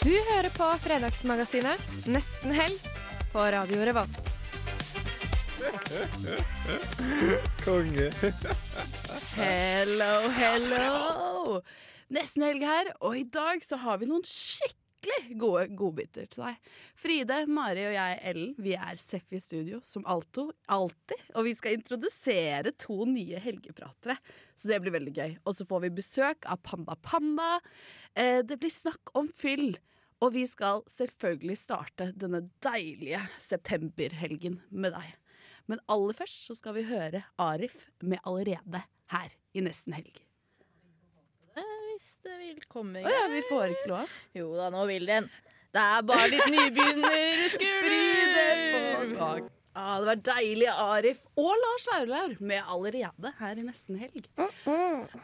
Du hører på Fredagsmagasinet Nesten helg på Radio Revolt. Konge. Hello, hello! Nesten helg her, og i dag så har vi noen skikkelig gode godbiter til deg. Fride, Mari og jeg, Ellen, vi er Seff i studio som alto, alltid. Og vi skal introdusere to nye helgepratere, så det blir veldig gøy. Og så får vi besøk av Panda Panda. Eh, det blir snakk om fyll. Og vi skal selvfølgelig starte denne deilige septemberhelgen med deg. Men aller først så skal vi høre Arif med 'Allerede' her i Nesten helg. Hvis det vil komme i Å ja, vi får ikke lov. Jo da, nå vil den. Det er bare litt nybegynnerskuler. Ah, det var deilig, Arif og Lars Vaular med 'Allerede' her i Nesten helg.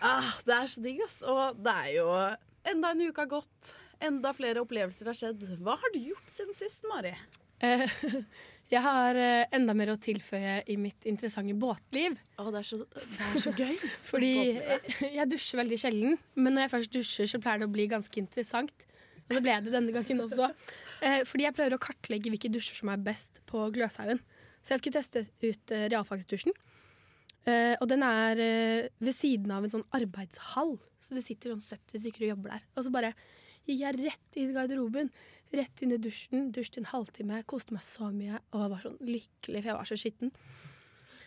Ah, det er så digg, ass. Og det er jo enda en uke har gått. Enda flere opplevelser har skjedd. Hva har du gjort siden sist, Mari? Eh, jeg har eh, enda mer å tilføye i mitt interessante båtliv. Å, det, er så, det er så gøy. Fordi jeg dusjer veldig sjelden, men når jeg først dusjer, så pleier det å bli ganske interessant. Og det ble det denne gangen også. Eh, fordi jeg prøver å kartlegge hvilke dusjer som er best på Gløshaugen. Så jeg skulle teste ut eh, realfagsdusjen. Eh, og den er uh, ved siden av en sånn arbeidshall. Så det sitter sånn 70 stykker og jobber der. Og så bare gikk jeg rett inn i garderoben. Rett inn i dusjen. Dusjet en halvtime. Koste meg så mye og var sånn lykkelig, for jeg var så skitten.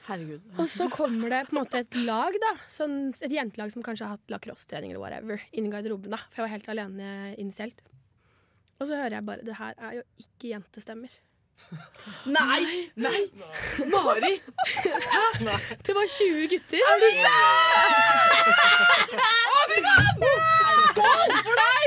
Herregud. Og så kommer det på en måte et lag, da. Sånn, et jentelag som kanskje har hatt lacrosse-trening eller whatever, inn i garderoben. da For jeg var helt alene initielt. Og så hører jeg bare Det her er jo ikke jentestemmer. Nei! Nei! Mari! Det var 20 gutter. Er du Skål for deg!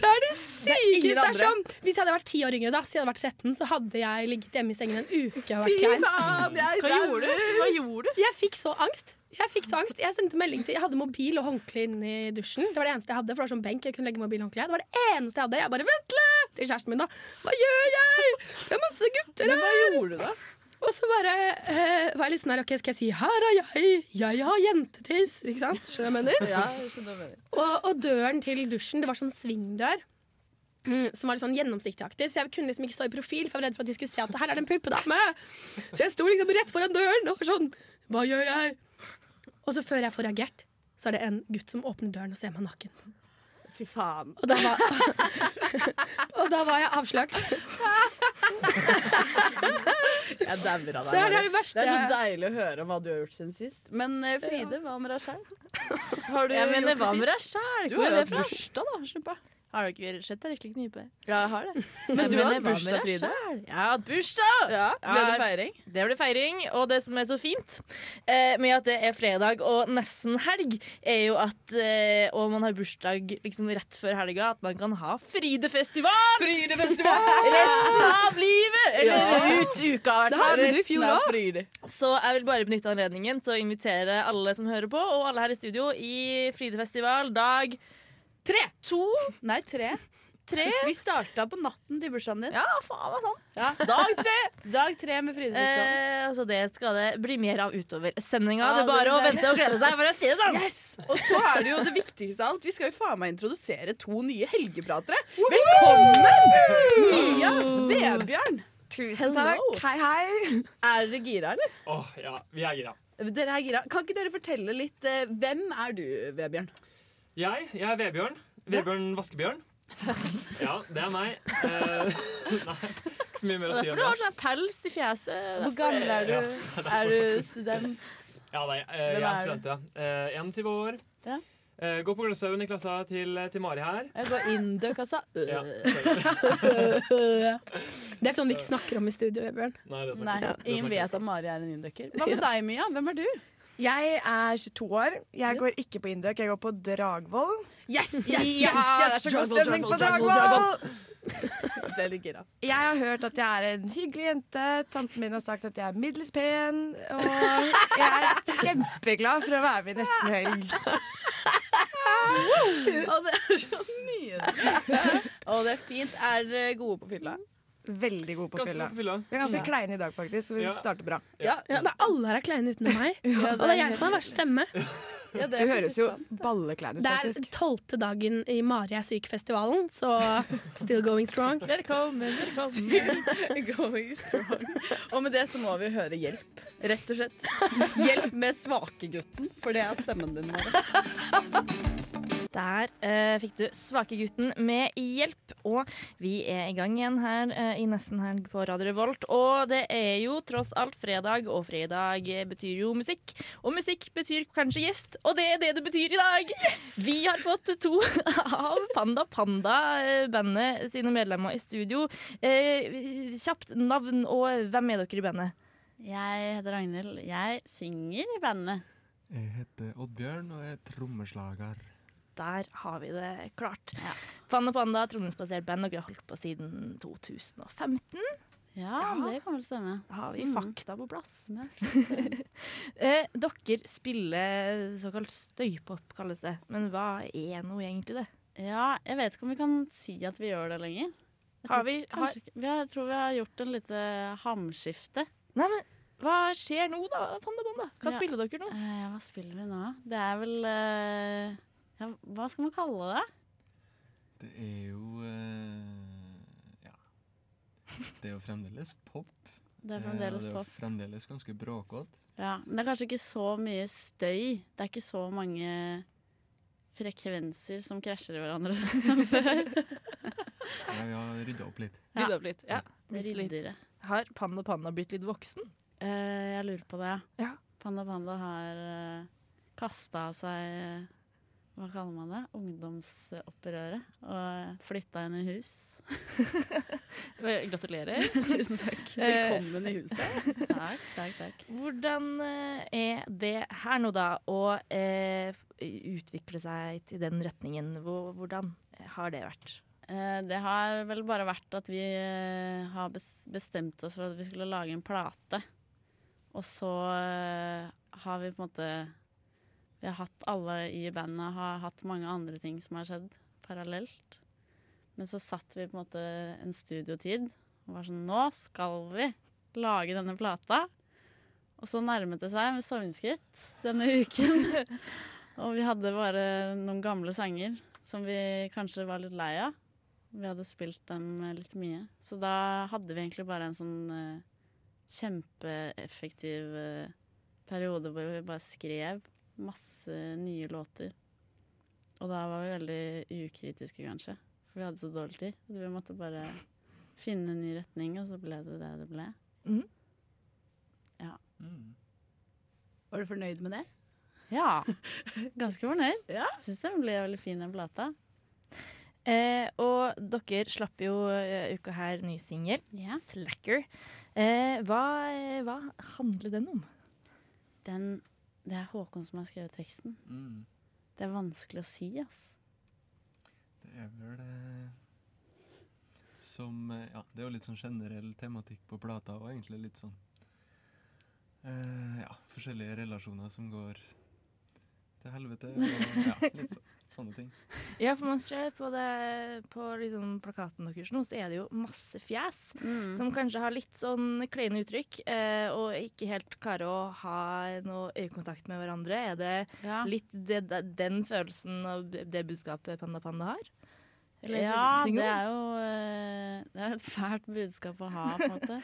Det er det sykeste! Er sånn Hvis jeg hadde vært ti år yngre, da, så jeg hadde vært 13, så hadde jeg ligget hjemme i sengen en uke og vært Fy klein. faen, jeg Hva gjorde du? Hva gjorde du? Jeg fikk så angst. Jeg fikk så angst Jeg sendte melding til Jeg hadde mobil og håndkle inni dusjen. Det var det eneste jeg hadde. For det var sånn benk jeg kunne legge mobil og håndkle Det var det eneste jeg hadde. Jeg bare vent litt til kjæresten min, da. Hva gjør jeg? Det er masse gutter Men hva gjorde du da? Og så bare eh, var jeg litt sånn her OK, skal jeg si 'her er jeg', jeg har jentetiss. Ikke sant? Skjønner du hva jeg mener? Ja, jeg skjønner hva du mener. Og, og døren til dusjen, det var sånn svingdør. Mm, Som var litt sånn gjennomsiktigaktig, så jeg kunne liksom ikke stå i profil. For jeg var redd for at de skulle se at her er det en puppedame. Så jeg sto liksom rett foran døren og var sånn Hva gjør jeg? Og så før jeg får reagert, så er det en gutt som åpner døren og ser meg naken. Fy faen. Og da var, og da var jeg avslørt. Jeg dauer av deg. Så er det det verste. Det er så deilig å høre om hva du har gjort siden sist. Men eh, Fride, hva med deg? Har du Jeg mener, hva med med deg sjæl? Du har jo hatt bursdag, da. Slipp av. Har du ikke sett deg riktig knipe? Ja, jeg har det. Men du har hatt bursdag, Frida. Jeg har hatt bursdag! Ja, Ble det feiring? Det ble feiring, og det som er så fint eh, med at det er fredag og nesten helg, er jo at eh, Og man har bursdag liksom rett før helga, at man kan ha Fridefestival! Frydefestival! Resten av livet! Eller Ja. ut uka, i hvert Det fall. hadde du i fjor òg. Så jeg vil bare benytte anledningen til å invitere alle som hører på, og alle her i studio, i Fridefestival dag Tre! to, Nei, tre. tre Vi starta på natten til bursdagen din. Ja, faen, det er sant. Ja. Dag tre. Dag tre med Frydefestival. Eh, så det skal det bli mer av utover sendinga. Ja, det er bare det å vente og glede seg. For å si det sånn. Yes! Og så er det jo det viktigste av alt. Vi skal jo faen meg introdusere to nye helgepratere. Velkommen! Mia Vebjørn. Tusen takk. Hei, hei. Er dere gira, eller? Åh, ja, vi er gira. Dere er gira. Kan ikke dere fortelle litt eh, Hvem er du, Vebjørn? Jeg, jeg er Vebjørn. Vebjørn Vaskebjørn. Ja, det er meg. Eh, nei, ikke så mye mer å si Derfor om du har det. sånn pels i fjeset. Hvor gammel er du? Ja, er Er du student? Ja, nei, eh, jeg er er student, ja. Eh, 21 år. Ja. Eh, går på Gløshaugen i klassa til, til Mari her. Jeg går inn dørkassa. Ja, Det er sånn vi ikke snakker om i studio, Bjørn. Nei, det er sant. Nei, ingen vet at Mari er en inndøkker. Hva med deg, Mia? Hvem er du? Jeg er 22 år. Jeg går ikke på Indøk, jeg går på Dragvoll. Yes, Ja, det er så god stemning på Dragvoll! Det ligger da. Jeg har hørt at jeg er en hyggelig jente. Tanten min har sagt at jeg er middels pen. Og jeg er kjempeglad for å være med i Nesten Helg. Å, det er så nydelig. Og det er fint. Er dere gode på fylla? Veldig god på Ganske fylla. fylla. Vi er ganske Ja. kleine i dag, faktisk, så vi Ja. starter bra. Ja, Ja, det er alle her er kleine utenom meg. Ja, Og det er jeg som har verst stemme. ja, det Du høres jo balleklein ut, Det er faktisk. tolvte dagen i Mari er syk-festivalen, så still going strong. Velkommen, velkommen. Going strong. Og med det så må vi høre hjelp, rett og slett. Hjelp med svakegutten, for det er stemmen din. Mari. Der uh, fikk du Svakegutten med hjelp. Og vi er i gang igjen her uh, i Nesten helg på Radio Revolt. Og det er jo tross alt fredag, og fredag betyr jo musikk. Og musikk betyr kanskje gjest, og det er det det betyr i dag. Vi har fått to av Panda Panda-bandet sine medlemmer i studio. Uh, kjapt navn, og hvem er dere i bandet? Jeg heter Ragnhild. Jeg synger i bandet. Jeg heter Oddbjørn og jeg er trommeslager. Der har vi det klart. Panda Panda, trondheimsbasert band, og vi har holdt på siden 2015. Ja, Ja. det kan vel stemme. Da har vi Mm. fakta på plass. Mm. Eh, dere spiller såkalt støypop, kalles det. Men hva er nå egentlig det? ja, jeg vet ikke om vi kan si at vi gjør det lenger. Jeg Har vi, har, kanskje jeg tror vi har gjort en lite hamskifte. nei, men hva skjer nå, da, Panda Panda? Hva Ja. spiller dere nå? Eh, hva spiller vi nå? Det er vel eh, ja, Hva skal man kalle det? Det er jo eh, Ja. Det er jo fremdeles pop. Det er eh, fremdeles og det er jo pop. fremdeles ganske bråkete. Ja, men det er kanskje ikke så mye støy. Det er ikke så mange frekvenser som krasjer i hverandre som før. Ja, vi har rydda opp litt. Ja. Rydda opp litt. Ja. Det er ryddere. Har Panda Panda blitt litt voksen? Eh, jeg lurer på det. Ja. Panda Panda har uh, kasta av seg eh, Hva kaller man det? Ungdomsopprøret. Og flytta inn i hus. Eh, Gratulerer. Tusen takk. Velkommen i huset. Takk, takk, takk. Hvordan eh, er det her nå, da, å eh, utvikle seg til den retningen? Hvordan har det vært? Eh, det har vel bare vært at vi eh, har bestemt oss for at vi skulle lage en plate. Og så eh, har vi på en måte Vi har hatt alle i bandet har hatt mange andre ting som har skjedd parallelt. Men så satt vi på en måte en studiotid og var sånn Nå skal vi lage denne plata. Og så nærmet det seg med stormskritt denne uken. og vi hadde bare noen gamle sanger som vi kanskje var litt lei av. Vi hadde spilt dem litt mye. Så da hadde vi egentlig bare en sånn uh, kjempeeffektiv uh, periode hvor vi bare skrev masse nye låter. Og da var vi veldig ukritiske, kanskje. For vi hadde så dårlig tid. Så vi måtte bare finne en ny retning, og så ble det det det ble. ja Mm. Var du fornøyd med det? Ja. Ganske fornøyd. Ja. Syns den ble veldig fin, den plata. Eh, og dere slapp jo uh, uka her ny singel, yeah. 'Slacker'. Eh, hva, hva handler den om? Den, det er Håkon som har skrevet teksten. Mm. Det er vanskelig å si, ass. Det er vel eh, som eh, Ja, det er jo litt sånn generell tematikk på plata, og egentlig litt sånn eh, Ja, forskjellige relasjoner som går til helvete, og ja, litt så, sånne ting. Ja, for man ser på, det, på liksom plakaten deres nå, så er det jo masse fjes. Mm. Som kanskje har litt sånn kleine uttrykk, eh, og ikke helt klarer å ha noe øyekontakt med hverandre. Er det Ja. litt det, den følelsen av det budskapet Panda Panda har? Eller ja, det er jo eh, Det er et fælt budskap å ha, på en måte.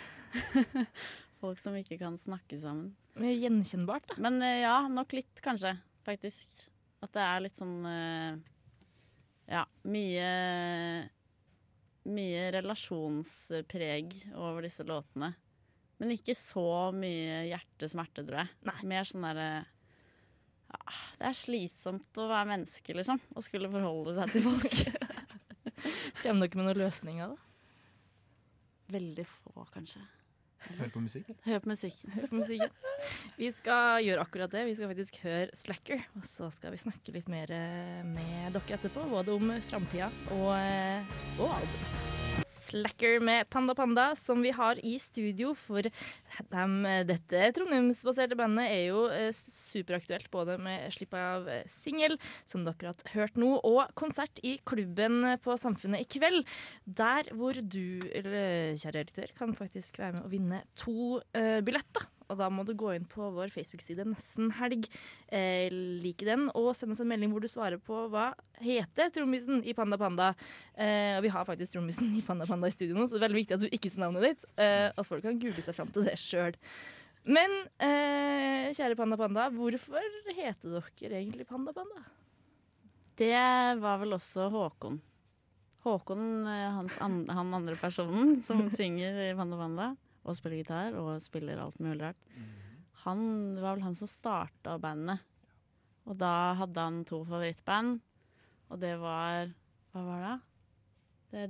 Folk som ikke kan snakke sammen. Men Gjenkjennbart, da. Men eh, ja, nok litt, kanskje. Faktisk. At det er litt sånn eh, Ja, mye Mye relasjonspreg over disse låtene. Men ikke så mye hjertesmerte, tror jeg. Nei. Mer sånn derre ja, Det er slitsomt å være menneske, liksom. Og skulle forholde seg til folk. Kommer dere med noen løsninger, da? Veldig få, kanskje. Hør på musikk. Hør på musikken. Hør på musikken. Vi skal gjøre akkurat det. Vi skal faktisk høre 'Slacker'. Og så skal vi snakke litt mer eh, med dere etterpå, både om framtida og, eh, og albumet. Slacker med Panda Panda, som vi har i studio. For dem, dette trondheimsbaserte bandet er jo eh, superaktuelt, både med slipp av eh, singel, som dere har hørt nå, og konsert i klubben på Samfunnet i kveld. Der hvor du, kjære redaktør, kan faktisk være med å vinne to uh, billetter. Og da må du gå inn på vår Facebook-side Nesten helg, eh, like den, og send oss en melding hvor du svarer på hva heter trommisen i Panda Panda. Eh, og vi har faktisk trommisen i Panda Panda i studio nå, så det er veldig viktig at du ikke sier navnet ditt. Eh, og folk kan google seg fram til det sjøl. Men eh, kjære Panda Panda, hvorfor heter dere egentlig Panda Panda? Det var vel også Håkon. Håkon, eh, hans an han andre personen som synger i Panda Panda, og spiller gitar og spiller alt mulig rart. Han, det var vel han som starta bandet. Og da hadde han to favorittband, og det var Hva var det? Det,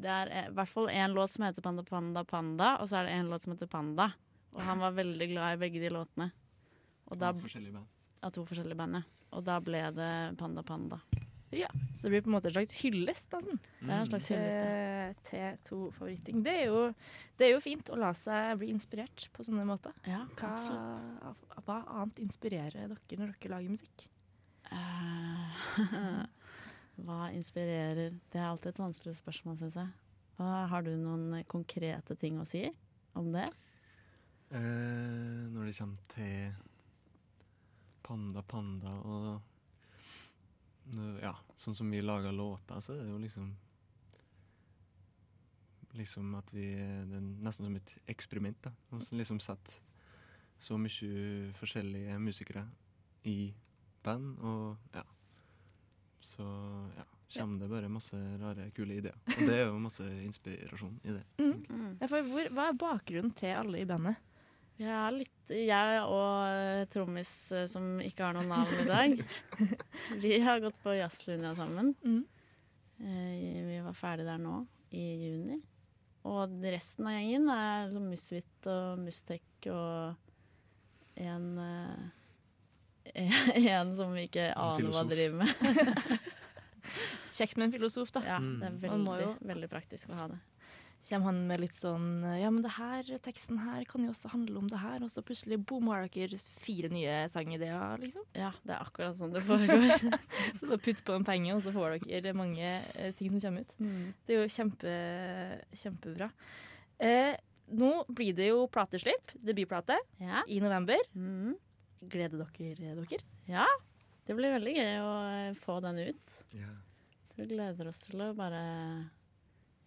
det er i hvert fall én låt som heter Panda Panda Panda, og så er det en låt som heter Panda. Og han var veldig glad i begge de låtene. Og da, Av to forskjellige band. Og da ble det Panda Panda. Ja, Så det blir på en måte en slags hyllest, nesten. Det er en slags hyllest, ja. til, til to favoritting. Det er, jo, det er jo fint å la seg bli inspirert på sånne måter. Ja, Hva, absolutt. hva annet inspirerer dere når dere lager musikk? Uh, Hva inspirerer Det er alltid et vanskelig spørsmål, syns jeg. Hva, har du noen eh, konkrete ting å si om det? Uh, når det kommer til Panda Panda og Ja, sånn som vi lager låter, så er det jo liksom Liksom at vi Det er nesten som et eksperiment, da. Og så liksom setter så mye forskjellige musikere i band, og ja. Så ja, kommer det bare masse rare, kule ideer. Og det er jo masse inspirasjon i det. Mm. Ja, for hvor, hva er bakgrunnen til alle i bandet? Ja, litt Jeg og eh, trommis eh, som ikke har noe navn i dag, vi har gått på jazzlinja sammen. Mm. Eh, Vi var ferdig der nå, i juni. Og resten av gjengen er liksom Musvit og Mustek og en En som vi ikke aner hva driver med. Kjekt med en filosof, da. Ja, det er veldig, veldig praktisk å ha det. Kommer han med litt sånn Ja, men det her, teksten her kan jo også handle om det her, og så plutselig boom, har dere fire nye sangideer, liksom. Ja, det er akkurat sånn det foregår. Så da putt på en penge, og så får dere mange eh, ting som kommer ut. Mm. Det er jo kjempe, kjempebra. Eh, nå blir det jo plateslipp, debutplate, Ja. i november. Mm. Gleder dere dere? ja. Det blir veldig gøy å eh, få den ut. Ja. Vi gleder oss til å bare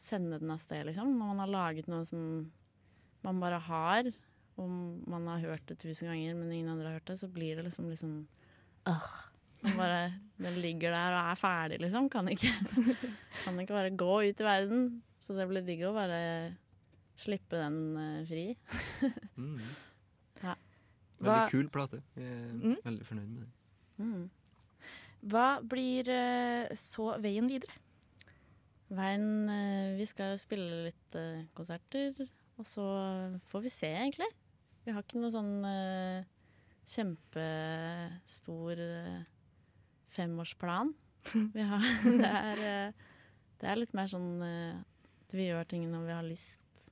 sende den av sted, liksom. Når man har laget noe som man bare har, og man har hørt det tusen ganger, men ingen andre har hørt det, så blir det liksom liksom øh. bare, Den ligger der og er ferdig, liksom. Kan ikke, kan ikke bare gå ut i verden. Så det blir digg å bare slippe den uh, fri. Mm. Ja. Veldig kul plate. Jeg er Mm. veldig fornøyd med det. Mm. Hva blir uh, så veien videre? Veien eh, Vi skal spille litt eh, konserter, og så får vi se, egentlig. Vi har ikke noe sånn eh, kjempestor femårsplan. Vi har, det, er, det er litt mer sånn at vi gjør ting når vi har lyst,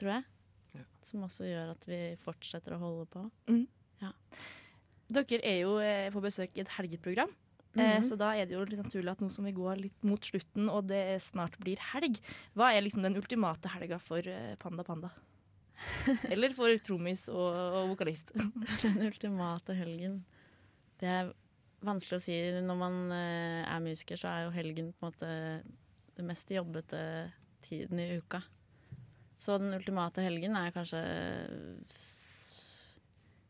tror jeg. Ja. Som også gjør at vi fortsetter å holde på. Dere er jo på besøk i et helgeprogram. Eh, Mhm. så da er det jo litt naturlig at nå som vi går litt mot slutten, og det snart blir helg, hva er liksom den ultimate helga for eh, Panda Panda? Eller for trommis og, og vokalist? Den ultimate helgen. Det er vanskelig å si. Når man eh, er musiker, så er jo helgen på en måte det mest jobbete tiden i uka. Så den ultimate helgen er kanskje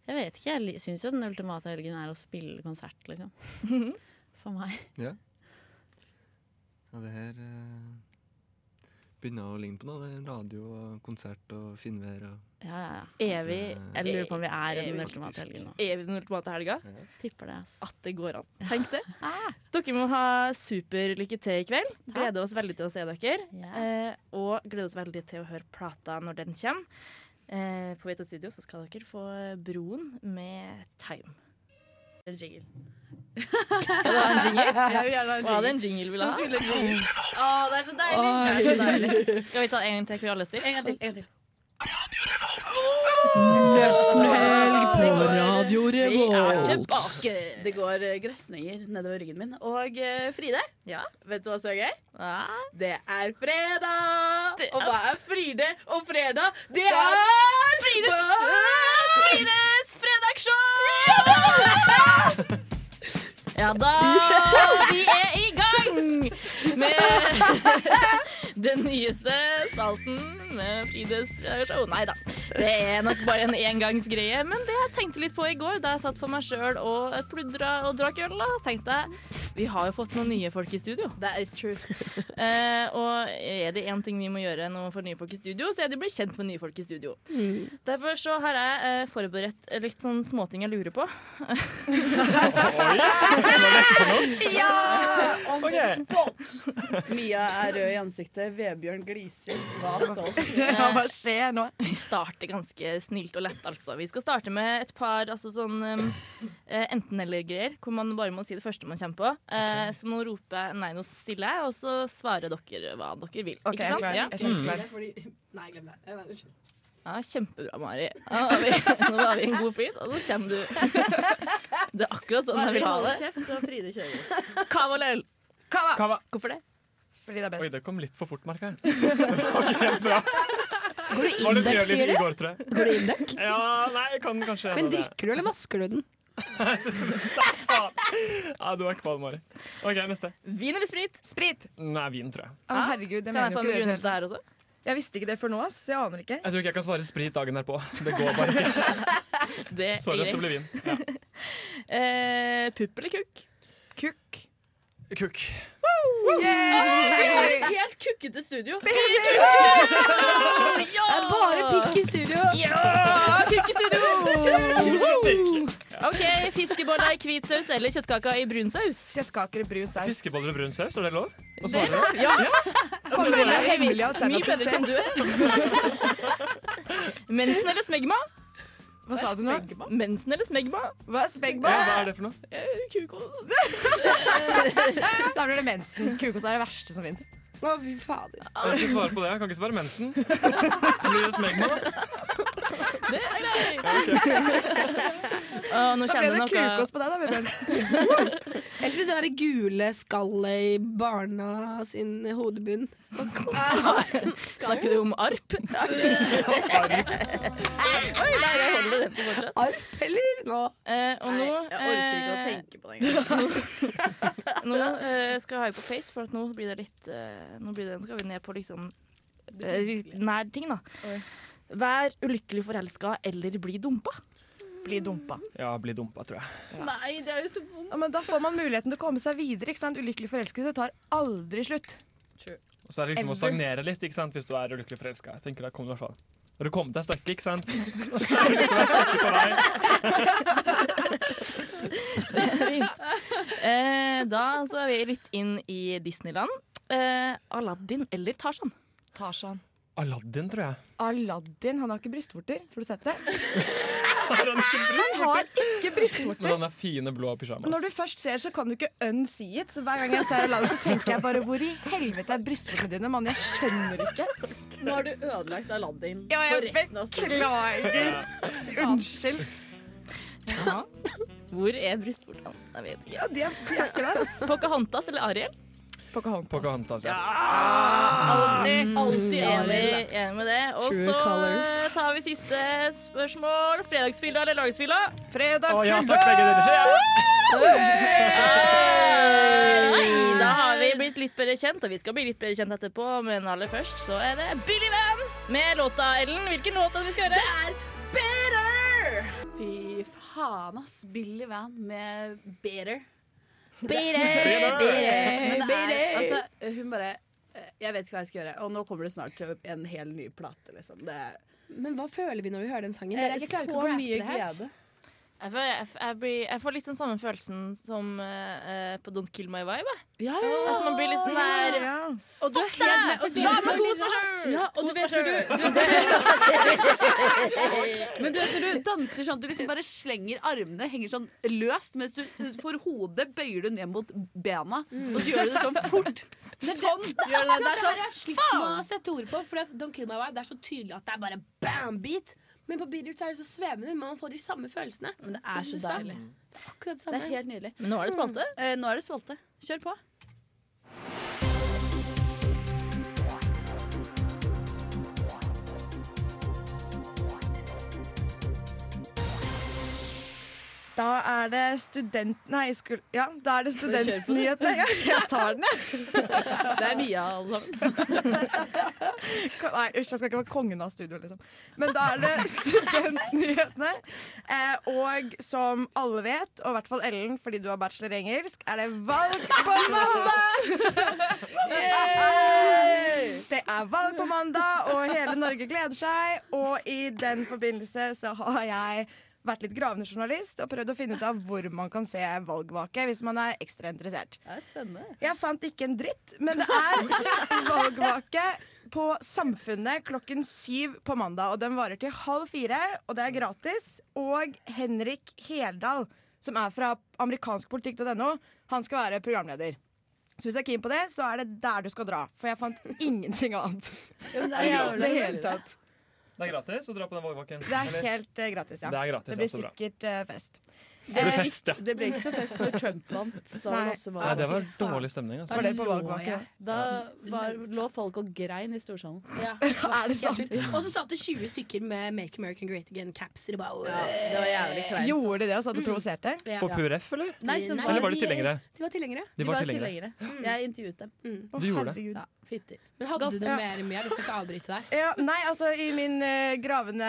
Jeg vet ikke. Jeg syns jo den ultimate helgen er å spille konsert, liksom. For meg. Ja. Ja, det her eh, begynner å ligne på noe. Det er radio og konsert og finvær og Ja, ja, ja. Er vi, Jeg lurer på om vi er i den ultimate helgen nå. er vi den ultimate helga? Tipper det, ass. At det går an. Tenk det. Dere må ha superlykke til i kveld. Gleder oss veldig til å se dere. Ja. Eh, og gleder oss veldig til å høre plata når den kommer. Eh, på Veto Studio så skal dere få Broen med Time. En jingle. Skal du ha en jingle? Jeg vil gjerne ha en Hva er det jingle. en jingle vil ha? Å, det er så deilig! Det er så deilig. Skal vi ta en gang til hvor alle? En gang til. En gang til. Nesten helg på Radio Vi er tilbake. Det går eh, grøsninger nedover ryggen min. Og eh, Fride, Ja. vet du hva som er gøy? Ja. Det er fredag! Og hva er Fride og fredag? Det er Frides, Frides fredagsshow! Ja da! Vi er i gang med den nyeste spalten med Frides fredagsshow. Nei da. Det er nok bare en engangsgreie, men det jeg tenkte litt på i går da jeg satt for meg sjøl og pludra og drakk øl, da, tenkte jeg vi har jo fått noen nye folk i studio. That is true. Eh, og er det én ting vi må gjøre nå for nye folk i studio, så er det å bli kjent med nye folk i studio. Derfor så har jeg eh, forberedt litt sånn småting jeg lurer på. ja! On the spot. Mia er rød i ansiktet. Vebjørn gliser. Hva skal skje? Hva skjer nå? Vi starter ganske snilt og lett, altså. Vi skal starte med et par altså sånn um, enten-eller-greier, hvor man bare må si det første man kommer på. Eh, Så nå roper jeg nei, nå stiller jeg, og så svarer dere hva dere vil. Ok, Ikke jeg sant? klar. Ja. Jeg kjempeklar. Fordi... Nei, glem det. Unnskyld. Ja, kjempebra, Mari. Ja, har vi, nå har vi en god flyt, og så kommer du. Det er akkurat sånn jeg vil ha det. kjeft, og Fride kjører. Cava eller øl? Kava! Kava. Hvorfor det? Fordi det er best. Oi, det kom litt for fort, merka jeg. Bra. Går det Var litt indeks, mjøl i- sier du? går. Går det indeks? Ja, nei, jeg kan kanskje Men drikker du, eller vasker du den? Ja, du er kvalm, Mari. OK, neste. Vin eller sprit? Sprit! Nei, vin, tror jeg. Å, herregud, jeg Kan jeg få begrunnelse her også? Jeg visste ikke det før nå, ass. Jeg aner ikke. Jeg tror ikke jeg kan svare sprit dagen derpå. Det går bare ikke. Det er er rett det blir vin. Ja. Eh, pupp eller kukk? Kukk. Kukk. Vi har et helt kukkete studio. Ja! Det er bare pikk i studio. Ja! Pikk i studio! OK, fiskeboller i hvit saus eller kjøttkaker i brun saus? Kjøttkaker i brun saus. Fiskeboller i brun saus, er det lov? Å svare? Ja. Det hemmelige Mye bedre enn du er. Mensen eller smegma? Hva sa du nå? Mensen eller smegma? Hva er Ja, hva er det for noe? Eh, Kukos. Da blir det mensen. Kukos er det verste som fins. Å, fy fader. Jeg skal svare på det. Jeg kan ikke svare mensen. Blir det smegma? Det er greit. Og nå Da ble det det noe kukos på deg, da. Vebjørn. Det der gule skallet i barna sin hodebunn. Snakker du om arp? Oi, nei, jeg holder den til fortsatt. Arp, eller? Nå. Eh, og nå, Jeg orker ikke å eh, tenke på det engang. nå eh, skal jeg ha på face, for at nå blir det litt eh, Nå blir det, skal vi ned på liksom eh, nær ting, da. Vær ulykkelig forelska eller bli dumpa. Bli dumpa. Ja, bli dumpa, tror jeg. Nei, det er jo så vondt. Ja, men da får man muligheten til å komme seg videre. ikke sant? Ulykkelig forelskelse tar aldri slutt. Og så er det liksom å stagnere litt ikke sant? hvis du er ulykkelig forelska. Kommer du kommet deg et stykke, ikke sant? Så er det liksom et på vei. Fint. Eh, da så er vi litt inn i Disneyland. Eh, Aladdin eller Tarzan? Tarzan. Aladdin, tror jeg. Aladdin, han har ikke brystvorter. Har du sett det? Har han ikke Han brystvorter? har ikke Med Men den har fine blå pyjamas. Når du først ser så kan du ikke unsee it. Så hver gang jeg ser Aladdin, så tenker jeg bare hvor i helvete er brystvortene dine, mann? Jeg skjønner ikke. Nå har du ødelagt Aladdin Ja, for resten av beklager. Unnskyld. Ja. Hvor er brystvortene? Jeg vet ikke. Ja, de er, de er ikke der, altså. Pocahontas eller Ariel? Pocahontas. Pocahontas, ja. Alltid. Alltid Enig, enig med det. Og så tar vi siste spørsmål. Fredagsfylla eller lørdagsfylla? Ja, Fredagsfylla! takk, begge. Ja. Da har vi blitt litt bedre kjent, og vi skal bli litt bedre kjent etterpå. Men aller først så er det Billy Van med låta Ellen. Hvilken låt er det vi skal høre? er better! Fy faen, ass. Billy Van med Better. Altså, hun bare eh, Jeg vet ikke hva jeg skal gjøre. Og nå kommer det snart en hel ny plate, liksom. Det er Men hva føler vi når vi hører den sangen? Det er jeg klarer ikke å mye glede. Jeg, får, jeg, jeg, blir, jeg får litt den samme følelsen som eh, på Don't Kill My Vibe. Ja, Ja, ja, man blir litt sånn der Ja. Og du er helt med. Og du, La meg kose meg sjøl! ja, og du vet når du, du Men du vet når du danser sånn du liksom bare slenger armene, henger sånn løst, mens du for hodet bøyer du ned mot bena, og så gjør du det sånn fort. Sånn gjør du det. Det er Det har sånn jeg slitt med å sette ord på, for Don't Kill My Vibe det er så tydelig at det er bare bam-beat. Men på Beat er det så svevende, man får de samme følelsene. Men det er Som så deilig. Det deilig. Akkurat det Det er helt nydelig. Men nå er det spalte. Eh, nå er det svolte. Kjør på. Da er det student... Nei, skul... Ja, da er det studentnyhetene. Ja, jeg tar den, jeg. Det er mye av alle sammen. Nei, usj, jeg skal ikke være kongen av studio, liksom. Men da er det studentnyhetene. Eh, og som alle vet, og i hvert fall Ellen, fordi du har bachelor i engelsk, er det valg på mandag! Det er valg på mandag, og hele Norge gleder seg. Og i den forbindelse så har jeg vært litt gravende journalist og prøvd å finne ut av hvor man kan se valgvake hvis man er ekstra interessert. Det er spennende. Jeg fant ikke en dritt, men det er valgvake på Samfunnet klokken syv på mandag. Og den varer til halv fire, og det er gratis. Og Henrik Heldal, som er fra amerikanskpolitikk.no, han skal være programleder. Så hvis du er keen på det, så er det der du skal dra. For jeg fant ingenting annet. Ja, men det er er det hele tatt. Det er gratis å dra på den valgvaken. Det er helt eh, gratis, ja. Det er gratis, Det blir ja, sikkert eh, fest. Det blir Eh, fest, ja. Det ble ikke så fest når Trump vant. Da Nei. også Nei, det var dårlig stemning. Altså. Var dere på lå valgvake? Da var, lå folk og grein i storsalen. Ja, Er det sant? Og så satt det 20 stykker med Make American Great Again-caps. Det, Ja, det var jævlig kleint. Gjorde de det og satt Mm. og provoserte? Mm. På Puref, eller? Nei, så Nei, Eller var de tilhengere? De var tilhengere. De var tilhengere. Jeg intervjuet dem. Du gjorde det. Ja, fitter. Men hadde Godt. du noe mer med? Vi skal ikke avbryte deg. Ja, nei, altså I min eh, gravende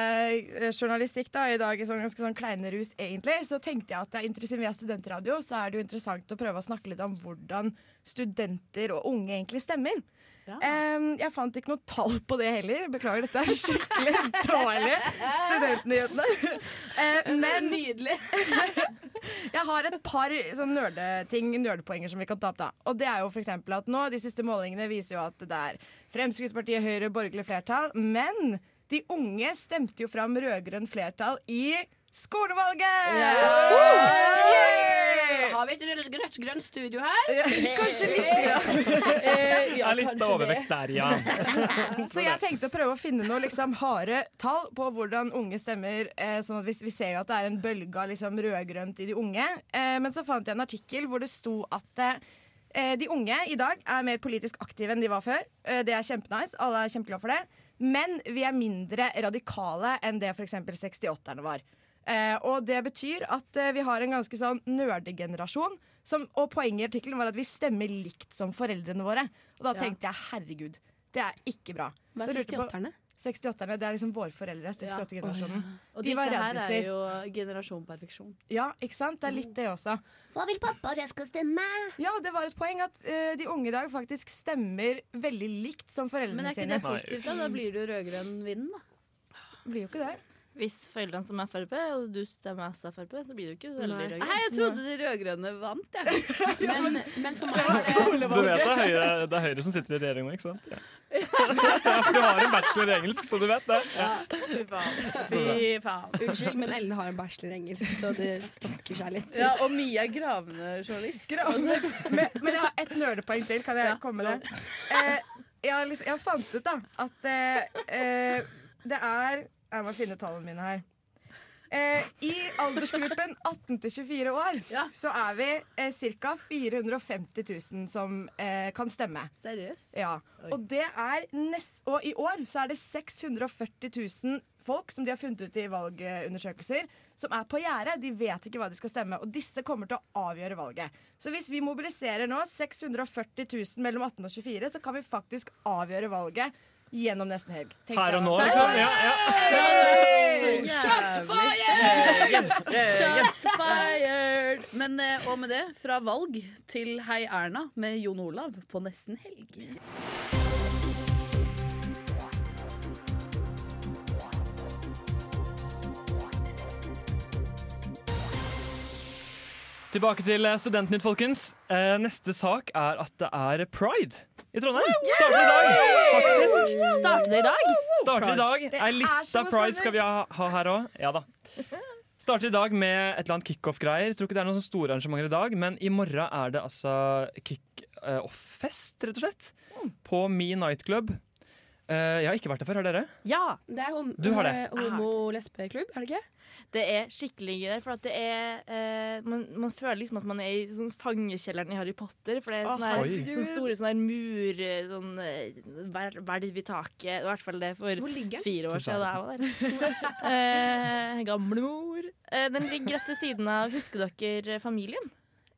eh, journalistikk da, i dag i sånn, ganske sånn kleine rus, egentlig, så tenkte jeg at det er interessant via studentradio, så er det jo interessant å prøve å snakke litt om hvordan studenter og unge egentlig stemmer. Ja. Um, jeg fant ikke noe tall på det heller. Beklager, dette er skikkelig dårlig. Studentnyhetene. uh, men Nydelig. jeg har et par sånn nerdeting, nerdepoenger som vi kan ta opp. da Og det er jo eksempel at nå, De siste målingene viser jo at det er Fremskrittspartiet, Høyre, borgerlig flertall. Men de unge stemte jo fram rød-grønn flertall i skolevalget! Yeah! Har vi et rødt- rødt-grønt studio her? Ja, Kanskje litt. grann. Eh, ja, litt overvekt der, ja. Så jeg tenkte å prøve å finne noen liksom, harde tall på hvordan unge stemmer. Eh, sånn at vi, vi ser jo at det er en bølge av liksom, rød-grønt i de unge. Eh, men så fant jeg en artikkel hvor det sto at eh, de unge i dag er mer politisk aktive enn de var før. Eh, det er kjempenice. Alle er kjempeglade for det. Men vi er mindre radikale enn det f.eks. 68-erne var. Eh, og det betyr at eh, vi har en ganske sånn nerdegenerasjon. Som, og poenget i artikkelen var at vi stemmer likt som foreldrene våre. Og da Ja. tenkte jeg herregud, det er ikke bra. Hva er lurte på- 68-erne? 68-erne, det er liksom våre foreldre. 68-generasjonen. Og De disse var her er jo generasjon perfeksjon. Ja, ikke sant? Det er litt det også. Hva vil pappa at jeg skal stemme? Ja, det var et poeng at uh, de unge i dag faktisk stemmer veldig likt som foreldrene sine. Men er ikke sine. det positivt? da? Da blir du rød-grønn vind, da. Blir jo ikke det. Hvis foreldrene stemmer Frp, og du stemmer også Frp, så blir det jo ikke så veldig rød-grønt. Nei, jeg trodde de rød-grønne vant, jeg. Men, men for meg er det Du vet det er, Høyre, det er Høyre som sitter i regjering nå, ikke sant? Ja. For du har en bachelor i engelsk, så du vet det. Ja. Fy faen. Fy faen. Unnskyld, men Ellen har en bachelor i engelsk, så det stokker seg litt. Ja, og Mia er gravende journalist. men, men jeg har ett nerdepoeng til. Kan jeg Ja, komme med det? Eh, jeg, har liksom, jeg har fant ut da at eh, eh, det er Jeg må finne tallene mine her. Eh, I aldersgruppen 18 til 24 år Ja. så er vi eh, ca. 450 000 som eh, kan stemme. Seriøst? Ja, Oi. og det er nest, Og i år så er det 640 000 folk som de har funnet ut i valgundersøkelser, som er på gjerdet. De vet ikke hva de skal stemme, og disse kommer til å avgjøre valget. Så hvis vi mobiliserer nå 640 000 mellom 18 og 24, så kan vi faktisk avgjøre valget gjennom nesten helg. Tenk Her og nå, liksom. Ja, ja. Shots fired! Shots fired! Men eh, og med det, fra valg til Hei Erna med Jon Olav på nesten helg. Tilbake til Studentnytt, folkens. Eh, neste sak er at det er pride i Trondheim. Starter i dag, faktisk. Starter det i dag? Starter i dag. Ei er lita pride skal vi ha, ha her òg. Ja da. Starter i dag med et eller annet kickoff-greier. Tror ikke det er noen store arrangementer i dag, men i morgen er det altså kick-off-fest, rett og slett. På Me Nightclub. Eh, jeg har ikke vært der før, har dere? Ja! Det er hom Du har det. eh, homo-lesbeklubb, er det ikke? Det er skikkelig gøy der, for at det er eh, man, man føler liksom at man er i sånn fangekjelleren i Harry Potter. For det er sånne, sånne, her, sånne store sånne her mur sånn, eh, hvel- hvelv i taket. I hvert fall det for fire år siden da jeg var der. eh, Gamlemor. Eh, den ligger rett ved siden av Husker dere familien?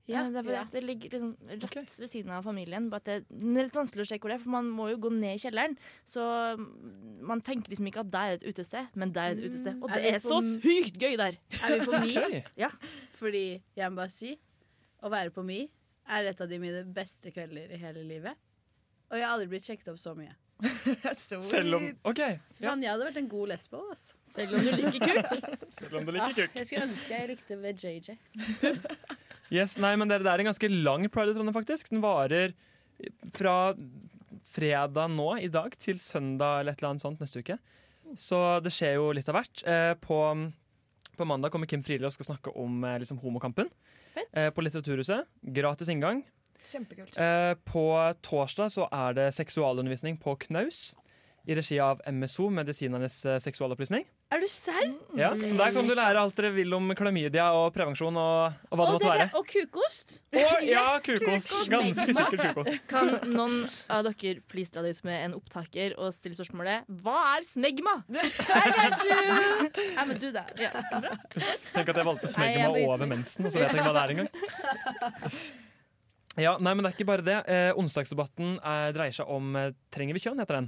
Ja. Det, er Ja. det ligger liksom rett ved siden av familien. Bare at det, det er litt vanskelig å se hvor det er, for man må jo gå ned i kjelleren. Så mm, man tenker liksom ikke at der er et utested, men der er et utested. Og Er det er, er så sykt gøy der! Er vi på Mi? Ok. Fordi jeg må bare si å være på Mi er et av de mine beste kvelder i hele livet. Og jeg har aldri blitt sjekket opp så mye. Selv om OK. Ja. Men jeg hadde vært en god lesbo. Altså. Selv om du liker kuk. Selv om du liker kuk. Jeg skulle ønske jeg likte ved JJ. Yes, nei, men det, er en ganske lang pride i Trondheim, faktisk. Den varer fra fredag nå i dag til søndag eller et eller annet sånt neste uke. Så det skjer jo litt av hvert. Eh, på, på mandag kommer Kim Friele og skal snakke om eh, liksom homokampen. Fett. Eh, på Litteraturhuset. Gratis inngang. Kjempekult. På torsdag så er det seksualundervisning på Knaus. I regi av MSO, Medisinernes seksualopplysning. Er du serr? Ja, så Der kan du lære alt dere vil om klamydia og prevensjon og, og hva det Og, måtte være. og kukost. Og ja, kukost. Ganske sikkert kukost. Kan noen av dere please dra dit med en opptaker og stille spørsmålet Hva er smegma? I got you! Nei, men du der. Tenk at jeg valgte Nei, jeg smegma over mensen, og så vet jeg ikke hva det er engang. Ja, nei, men det er ikke bare det. Eh, onsdagsdebatten er, dreier seg om eh, Trenger vi kjønn, heter den.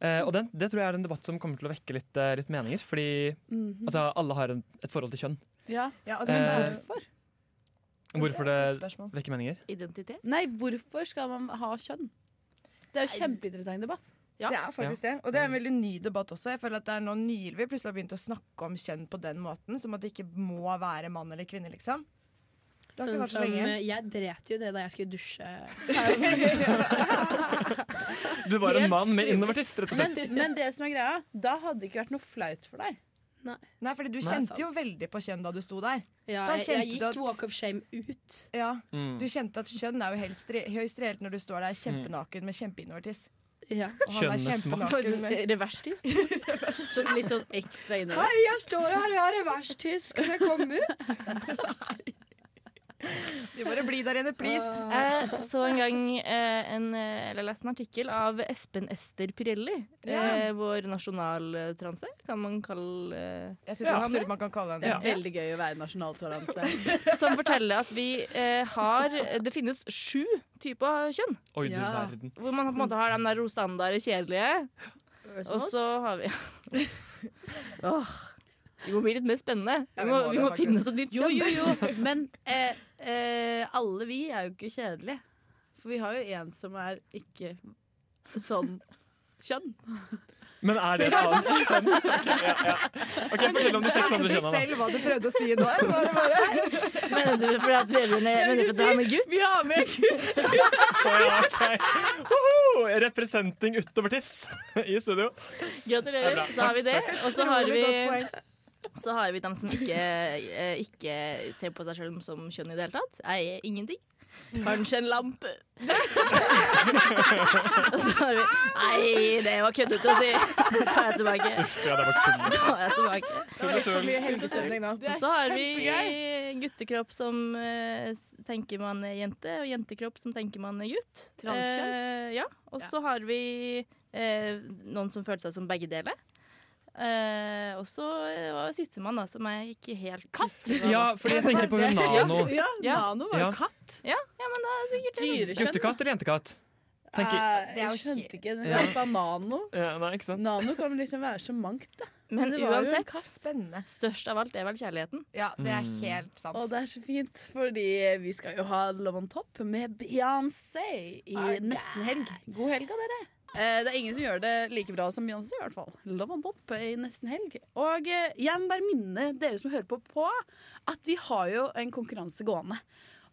Eh, og den, det tror jeg er en debatt som kommer til å vekke litt, eh, litt meninger. Fordi Mhm. altså, alle har en, et forhold til kjønn. Ja. Ja, og det, Eh, Hvorfor? Hvorfor det det vekker meninger? Identitet? Nei, hvorfor skal man ha kjønn? Det er jo kjempeinteressant debatt. Ja. Det er faktisk det. Og det er en veldig ny debatt også. Jeg føler at det er nå nylig vi plutselig har begynt å snakke om kjønn på den måten. Som at det ikke må være mann eller kvinne, liksom. Sånn som eh, Jeg dret jo det da jeg skulle dusje. Du var en mann med innovertiss, rett og Men, slett. men det som er greia, da hadde det ikke vært noe flaut for deg. Nei, fordi du Nei, kjente jo veldig på kjønn da du sto der. Ja, Da jeg, jeg gikk at- walk of shame ut. Ja, Mm. Du kjente at kjønn er jo helst re høyst reelt når du står der kjempenaken med kjempeinnovertiss. Ja. Og Reverstiss. er? Så litt sånn ekstra innover. Hei, jeg står her, jeg har reverstiss, kan jeg komme ut? De bare bli der inne, please. Jeg så en gang eh, en, eh, eller leste en artikkel av Espen Ester Pirelli. Eh, vår nasjonaltranse, kan man kalle eh, Jeg syns Ja. absolutt man kan kalle Det henne det. veldig gøy å være nasjonaltranse. Som forteller at vi eh, har Det finnes sju typer kjønn. Oi, du Ja. verden. Hvor man på en måte har den der rostandare kjedelige. Og så har vi Åh, Vi må bli litt mer spennende. Vi må, vi må finne oss et nytt Jo, kjønn. jo, jo. Men eh, eh, alle vi er jo ikke kjedelige. For vi har jo en som er ikke sånn kjønn. Men er det et annet kjønn? Ok, ja, ja. Ok, Fortell om de seks andre du Skjønte du selv hva du prøvde å si nå? bare- Mener du fordi at velgerne er mener du fordi han er gutt? Vi har med gutt! Ja, ok. Woho! Representing utover tiss i studio. Gratulerer. Så har vi det. Og så har vi. Så har vi dem som ikke, eh, ikke ser på seg selv som kjønn i det hele tatt. Jeg er ingenting. Kanskje en lampe. Og så har vi Nei, det var køddete å si. Så tar jeg tilbake. Uff, ja, det var tull. Tar jeg tilbake. Tull tull. så har vi guttekropp som eh, tenker man er jente, og jentekropp som tenker man er gutt. Transkjønn? Eh, ja. Og så har vi eh, noen som føler seg som begge deler. Eh, og så eh, var sistemann, da, som jeg ikke helt Katt? Ja, fordi jeg tenker på hun Nano. Ja, Ja. Nano var jo Ja. katt. Ja, ja, men da er sikkert det. Dyrekjønn. Guttekatt eller jentekatt? Tenker, Eh, jeg skjønte ikke. Den Ja. nano. ja, nei, ikke sant? Nano kan liksom være så mangt, da. Men det var uansett, størst av alt er vel kjærligheten. Ja, det er Mm. helt sant. Og det er så fint, fordi vi skal jo ha Love on Top med Beyoncé i nesten helg. God helg av dere. Eh, det er ingen som gjør det like bra som Beyoncé, i hvert fall. Love on Top i nesten helg. Og eh, jeg må bare minne dere som hører på, på at vi har jo en konkurranse gående.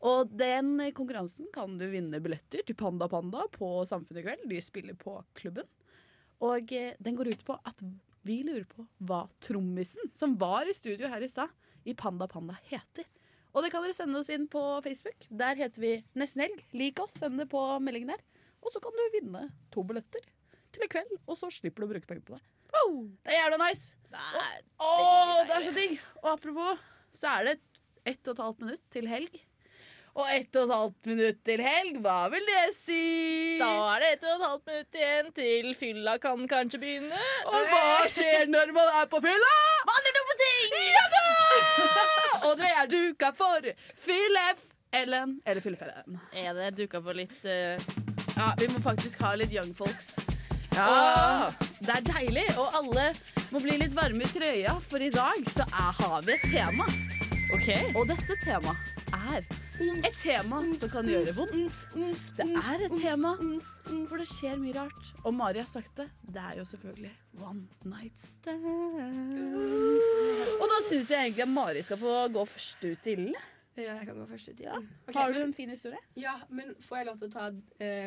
Og den konkurransen kan du vinne billetter til Panda Panda på Samfunnet i kveld. De spiller på klubben. Og eh, den går ut på at vi lurer på hva trommisen som var i studio her i stad, i Panda Panda heter. Og det kan dere sende oss inn på Facebook. Der heter vi Nesten Helg. Lik oss, send det på meldingen der. Og så kan du vinne to billetter til i kveld, og så slipper du å bruke penger på det. Det er jævla nice! Åh, det er så digg! Og apropos, så er det ett og et halvt minutt til helg. Og ett og et halvt minutt til helg, hva vil det si? Da er det ett og et halvt minutt igjen til fylla kan kanskje begynne. Og hva skjer når man er på fylla? Man gjør dumme ting! Ja da! Og det er duka for Fyllef Ellen eller Fyllefellen. Er det duka for litt uh... Ja, vi må faktisk ha litt young folks. Ja. Og det er deilig, og alle må bli litt varme i trøya, for i dag så er, har vi et tema. OK. Og dette temaet er et tema som kan gjøre vondt. Det er et tema for det skjer mye rart. Og Mari har sagt det. Det er jo selvfølgelig One Night Stand. Og da syns jeg egentlig at Mari skal få gå først ut i ilden. Ja, jeg kan gå først ut. Ja. okay, Har du men- en fin historie? Ja, men får jeg lov til å ta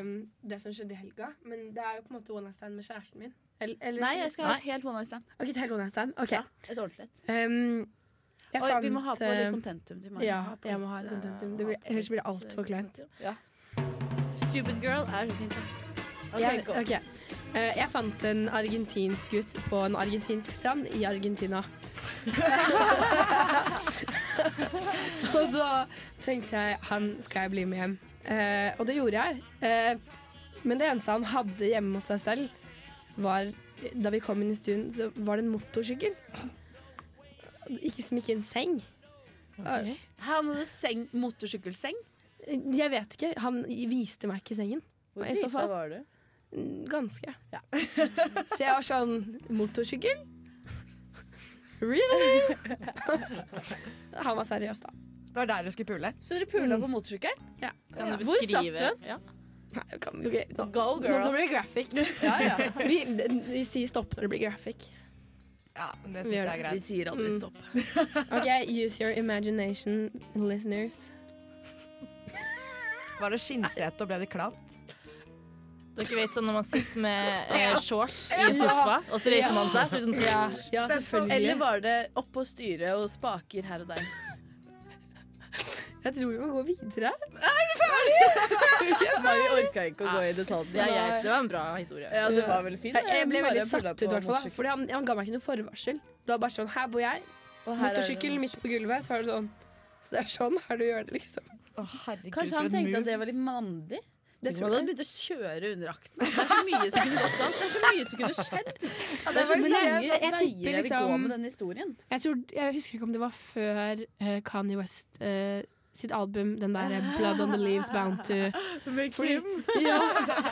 um, det som skjedde i helga? Men det er jo på en måte one night stand med kjæresten min. Eller, eller, Nei, jeg skal ha et helt one night stand. Ok, et helt one night stand. Ok. Ja, et ordentlig et. Ehm, jeg Oi, vi må ha på litt eh, contentum til meg. Ja, jeg må ha litt, et eh, blir, ellers blir det altfor eh, kleint. Ja. Stupid girl er så fint. OK, Jeg, okay. Eh, jeg fant en argentinsk gutt på en argentinsk strand i Argentina. og så tenkte jeg han skal jeg bli med hjem. Eh, og det gjorde jeg. Eh, men det eneste han hadde hjemme hos seg selv, var Da vi kom inn i stuen, så var det en motorsykkel. Ikke som ikke en seng. Okay. Han hadde seng, motorsykkelseng. Jeg vet ikke. Han viste meg ikke sengen. Hvor I så drita fall. var du? Mm, Ganske. Ja. Så jeg var sånn Motorsykkel? Really? Han var seriøs, da. Det var der du skulle pule. Så dere pula på motorsykkel? Ja. Kan du Hvor satt du? Ja. Nei, kan, nå, Go, nå nå blir det graphic. Ja, ja. Vi, vi sier stopp når det blir graphic. Ja, det Vi syns jeg er Vi greit. sier aldri Mm. stopp. OK, use your imagination, listeners. Var det skinnsete og ble det klamt? Dere vet sånn når man sitter med eh, shorts i sofa, og så reiser man seg. Så det sånn, ja selvfølgelig. Eller var det oppå styret og spaker her og der? Jeg tror vi må gå videre. Er du ferdig? Mari orka ikke å gå i detalj. Det, det var en bra historie. Ja, det var veldig fint. Jeg, jeg ble veldig satt ut, i hvert fall. Fordi han, han ga meg ikke noe forvarsel. Det var bare sånn Her bor jeg. Motorsykkel midt på gulvet. Så er det sånn Så det er sånn her du gjør det, liksom. Å, herregud, Kanskje han tenkte move. at det var litt mandig? Det tror jeg. jeg. begynt å kjøre under akten. Det er så mye som kunne gått galt. Det er så mye som kunne skjedd. Det er så mye mange jeg- jeg veier vil gå liksom- med den historien. Jeg, tror, jeg husker ikke om det var før uh, Kanye West eh, sitt album, den der eh, 'Blood on the Leaves Bound to' Fordi, ja,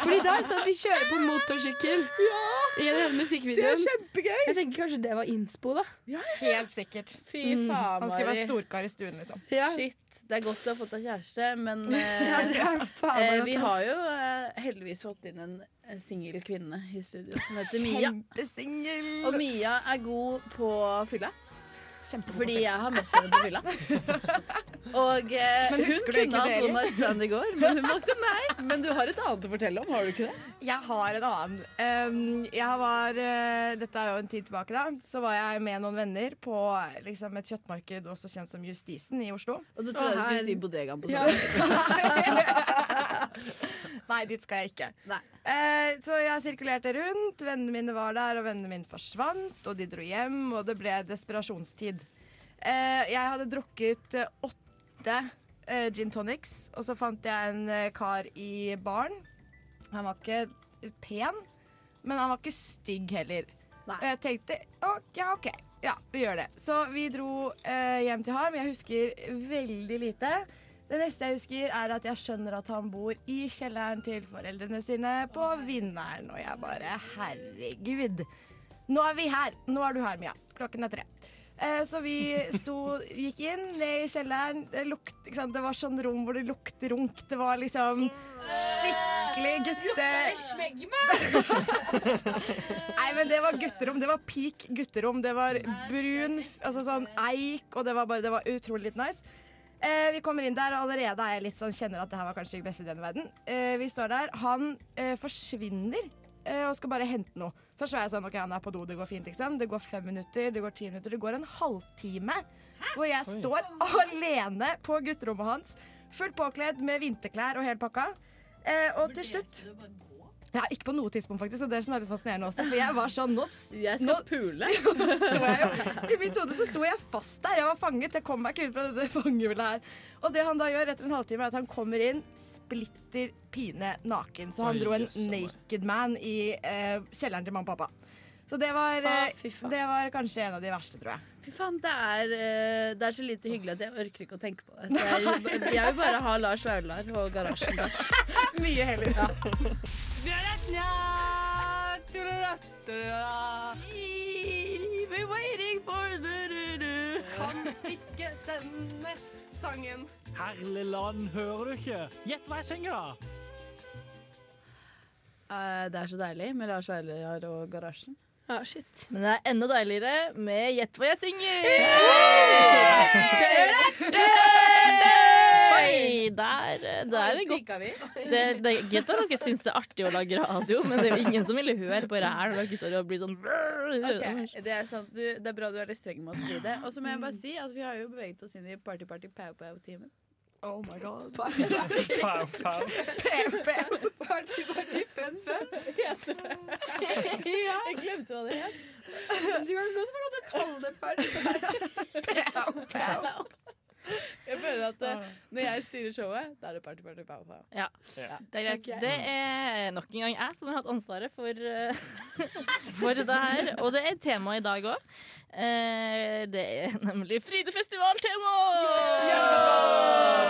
fordi der sånn at de kjører på motorsykkel i den musikkvideoen. kjempegøy! Jeg tenker kanskje det var innspo, da. Helt sikkert. Fy Mm. Han skulle være storkar i stuen, liksom. Shit. Det er godt du har fått deg kjæreste, men Ja, eh, det er faen eh, vi har jo eh, heldigvis fått inn en, en singel kvinne i studio som heter Mia. Kjempesingel. Og Mia er god på fylla. Fordi jeg har møtt henne på fylla. Og eh, hun kunne ha One Night Stand i går, men hun valgte nei. Men du har et annet å fortelle om, har du ikke det? Jeg har en annen. Um, jeg var, uh, dette er jo en tid tilbake, da. Så var jeg med noen venner på liksom, et kjøttmarked også kjent som Justisen i Oslo. Og du trodde jeg skulle si bodegaen på Ja. Nei, dit skal jeg ikke. Nei. Eh, så jeg sirkulerte rundt. Vennene mine var der, og vennene mine forsvant. Og de dro hjem, og det ble desperasjonstid. Eh, jeg hadde drukket eh, åtte eh, gin tonics, og så fant jeg en eh, kar i baren. Han var ikke pen, men han var ikke stygg heller. Og jeg tenkte «Å, ja, OK, ja, vi gjør det. Så vi dro eh, hjem til ham. Jeg husker veldig lite. Det neste jeg husker, er at jeg skjønner at han bor i kjelleren til foreldrene sine på Vinneren. Og jeg bare Herregud. Nå er vi her. Nå er du her, Mia. Klokken er tre. Eh, så vi sto, gikk inn ned i kjelleren. Det, lukt, det var sånn rom hvor det lukter runk. Det var liksom skikkelig gutte... Nei, men det var gutterom. Det var peak gutterom. Det var brun, altså sånn eik, og det var, bare, det var utrolig litt nice. Eh, vi kommer inn der, og allerede er jeg litt sånn, kjenner at det her var kanskje ikke beste ideen i verden. Eh, vi står der. Han eh, forsvinner eh, og skal bare hente noe. Først var jeg sånn, ok, han er på do, det går fint, liksom. Det går fem minutter, det går ti minutter, det går en halvtime. Hvor jeg står alene på gutterommet hans, fullt påkledd med vinterklær og hel pakka. Eh, og til slutt ja, Ikke på noe tidspunkt, faktisk. Og det er det som er litt fascinerende også. For jeg var sånn Nå, Jeg nå skal pule. nå sto jeg jo I mitt hode så sto jeg fast der. Jeg var fanget. Jeg kom meg ikke ut fra dette fangehullet her. Og det han da gjør etter en halvtime, er at han kommer inn splitter pine naken. Så han Oi, dro en jøss, naked man i eh, kjelleren til mamma og pappa. Så det var, ah, fy faen. det var kanskje en av de verste, tror jeg. Fy faen, det er, eh, det er så lite hyggelig at jeg orker ikke å tenke på det. Så jeg, jeg vil bare ha Lars Vaular og Garasjen der. Mye heller. Kan ikke denne sangen. Herligland, hører du ikke? Gjett hva jeg synger, da! Eh, det er så deilig med Lars Vaular og Garasjen. Ja, shit. Men det er enda deiligere med Gjett hva jeg synger! Oi, der, der er det godt. Det, det, greit at dere syns det er artig å lage radio, men det er jo ingen som ville høre på det her når dere står og blir sånn okay, det er sant. Du, det er bra du er litt streng med oss, Fride. Og så må jeg bare si at vi har jo beveget oss inn i party-party-pow-pow-timen. Oh my god. Pow, pow. Party, party, fun, fun. Jeg glemte hva det het. Du har godt for å kalle det party, party. Jeg føler at eh, når jeg styrer showet, da er det party, party, pow, pow. Ja, Ja. det er greit. Det er nok en gang jeg som har hatt ansvaret for, eh, for det her. Og det er tema i dag òg. det er nemlig Frydefestival-tema!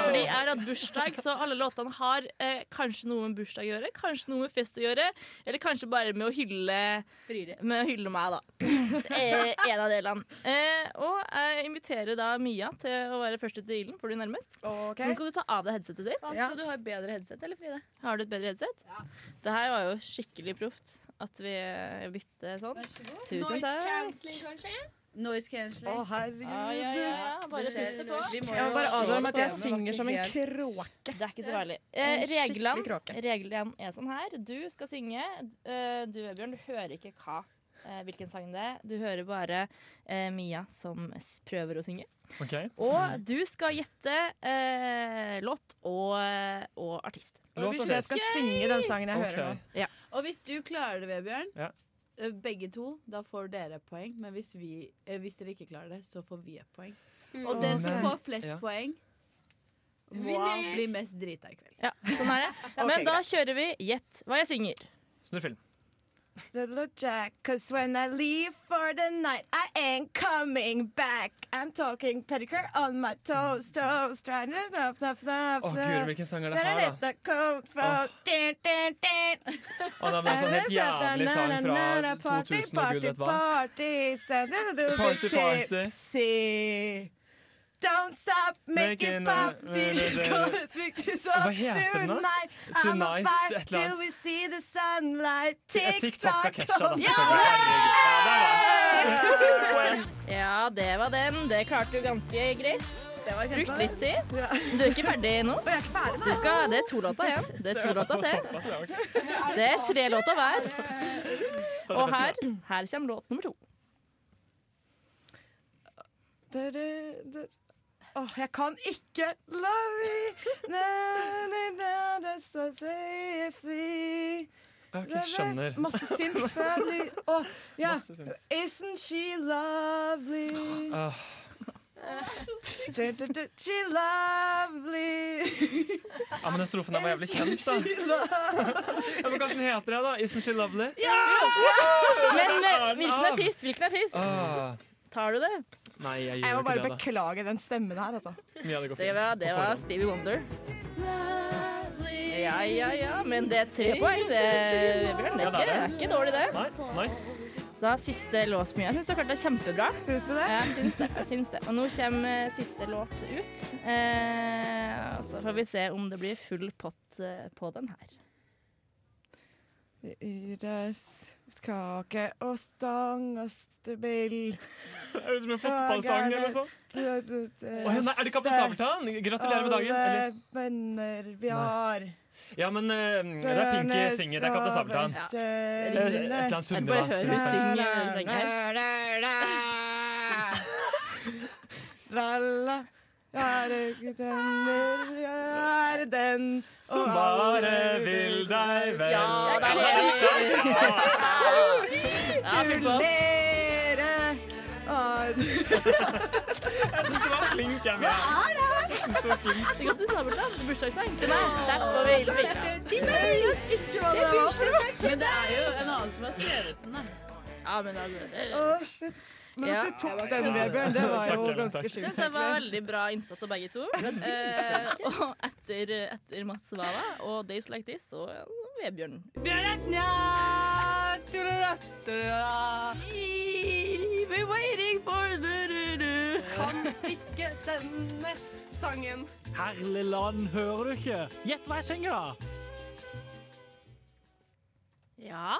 Fordi jeg har hatt bursdag, så alle låtene har eh, kanskje noe med bursdag å gjøre, kanskje noe med fest å gjøre, eller kanskje bare med å hylle, Fride. med å hylle meg, da. Eh, en av delene. Eh, og jeg inviterer da Mia til å være først til ilden, får du nærmest. Okay. Så nå skal du ta av deg headsetet ditt. Skal du ha et bedre headset, eller Fride? Har du et bedre headset? Det her var jo skikkelig proft. At vi bytter sånn. så god. Tusen Noise takk. cancelling, kanskje? Noise cancelling. Å, herregud. Ah, ja, ja, ja. Bare Det skjer. putt det på. Jeg må bare advare om at jeg synger som en kråke. Det er ikke så farlig. Eh, reglene, reglene er sånn her. Du skal synge. Eh, du, Vebjørn, du hører ikke hva, eh, hvilken sang det er. Du hører bare eh, Mia som prøver å synge. Okay. Og du skal gjette eh, låt og, og artist. Låt Så og jeg skal synge den sangen jeg hører nå. Ja. Og hvis du klarer det, Vebjørn, Ja. eh, begge to, da får dere poeng. Men hvis, vi, eh, hvis dere ikke klarer det, så får vi et poeng. Og den som får flest Ja. poeng, må Vinner. bli mest drita i kveld. Ja, sånn er det. Men da kjører vi Gjett hva jeg synger. Snu film. Little Jack, cause when I leave for the night, I ain't coming back. I'm talking pedicure on my toes, toes, trying to nuff, nuff, nuff, Å gud, hvilken sang er det her, da? Åh. din, din, din. Å, det er sånn helt jævlig sang fra Party, 2000 og gud vet hva. party, party, Party, party. tipsy. Don't stop making it pop, DJ's gonna speak this Hva heter den da? tonight. Et eller annet. we see the sunlight. TikTok av Kesha, da. selvfølgelig. Ja, der var den. Ja, det var den. Det klarte du ganske greit. Brukt litt tid. Du er ikke ferdig nå. Du skal, det er to låter igjen. Det er to låter til. Det er tre låter hver. Og her, her kommer låt nummer to. Åh, jeg kan ikke. Jeg ikke skjønner. Masse synt før Åh, ja. Isn't she lovely? Åh, Du, du, du, she lovely. ja, men den strofen der var jævlig kjent, da. Ja, men kanskje den heter det, da? Isn't she lovely? Men eh, hvilken artist? Hvilken artist? Åh, Tar du det? Nei, jeg Jeg må ikke bare det, da. beklage den stemmen her, altså. Ja, det Det var, det var. Stevie Wonder. Ja, ja, ja. Men det er tre poeng. Det, Bjørn, det er ikke, det ikke dårlig, det. Nei, nice. Da siste låt mye. Jeg syns du har klart deg kjempebra. Syns du det? Ja, jeg syns det. Jeg syns det. Og nå kommer eh, siste låt ut. Eh, så får vi se om det blir full pott eh, på den her. Kake og stangastebil. Det høres ut som en fotballsang eller noe sånt. Er det Kaptein Sabeltann? Gratulerer med dagen. Eller? Alle venner vi har. Ja, men eh, det er Pinky synger. Det er Kaptein Sabeltann. Ja. Et eller annet Jeg La, hører her. Jeg er er den Som bare vil deg vel. Ja, det er Gratulere! Ah, Jeg syns du var flink, jeg med. Jeg synes du var flink. Det går du Sabeltann. Bursdagssang til meg. Derfor flink. Jeg vet ikke hva det var. Men det er jo en annen som har skrevet den, da. Ja, men altså det- Å, shit. Men at du tok den, Vebjørn, det var jo ganske. Jeg syns det var veldig bra innsats av begge to. Eh, og etter, etter Mats Wala og Days Like This og Vebjørn. We're waiting for du-du-du. Kan ikke denne sangen. Herlig land, hører du ikke? Gjett hva jeg synger, da! Ja.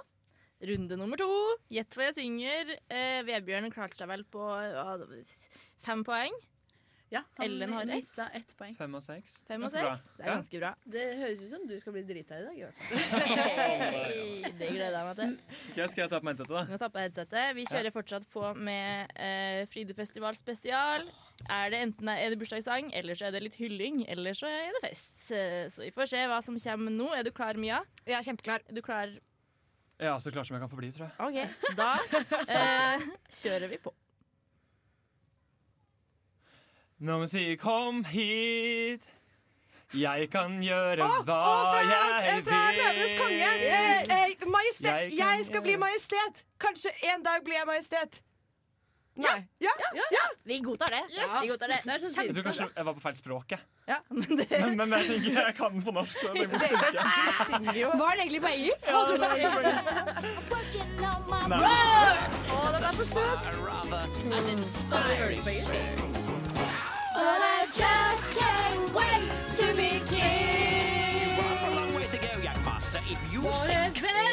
Runde nummer to. Gjett hva jeg synger. Eh, Vebjørn klarte seg vel på ja, fem poeng. Ja, Ellen har mista ett poeng. Fem og seks. Fem og seks. Det er ganske bra. Det høres ut som du skal bli drita i dag. i hvert fall. Hey, det gleder jeg meg til. Okay, skal jeg ta på meg headsetet, da? Nå jeg headsetet. Vi kjører fortsatt på med eh, Frydefestival spesial. Er det enten er det bursdagssang, eller så er det litt hylling, eller så er det fest. Eh, Så vi får se hva som kommer nå. Er du klar, Mia? Jeg er kjempeklar. Er du klar? Ja, så klart som jeg kan få bli, tror jeg. OK, da eh, kjører vi på. Når man sier 'kom hit'. Jeg kan gjøre oh, hva fra, jeg fra Løvenes konge! Eh, eh, majestet! Jeg Jeg, skal skal bli majestet! Kanskje en dag blir jeg majestet. Nei. Ja. Vi godtar det. Yes. Vi godtar det. Det er så Jeg tror kanskje jeg var på feil språk, jeg. Ja, men det Men, men jeg tenker jeg kan den på norsk. Så det blir funke. Var det egentlig på engelsk? Ja, det var på engelsk. Nei. Å, den er for søt! But I just can't wait to be king.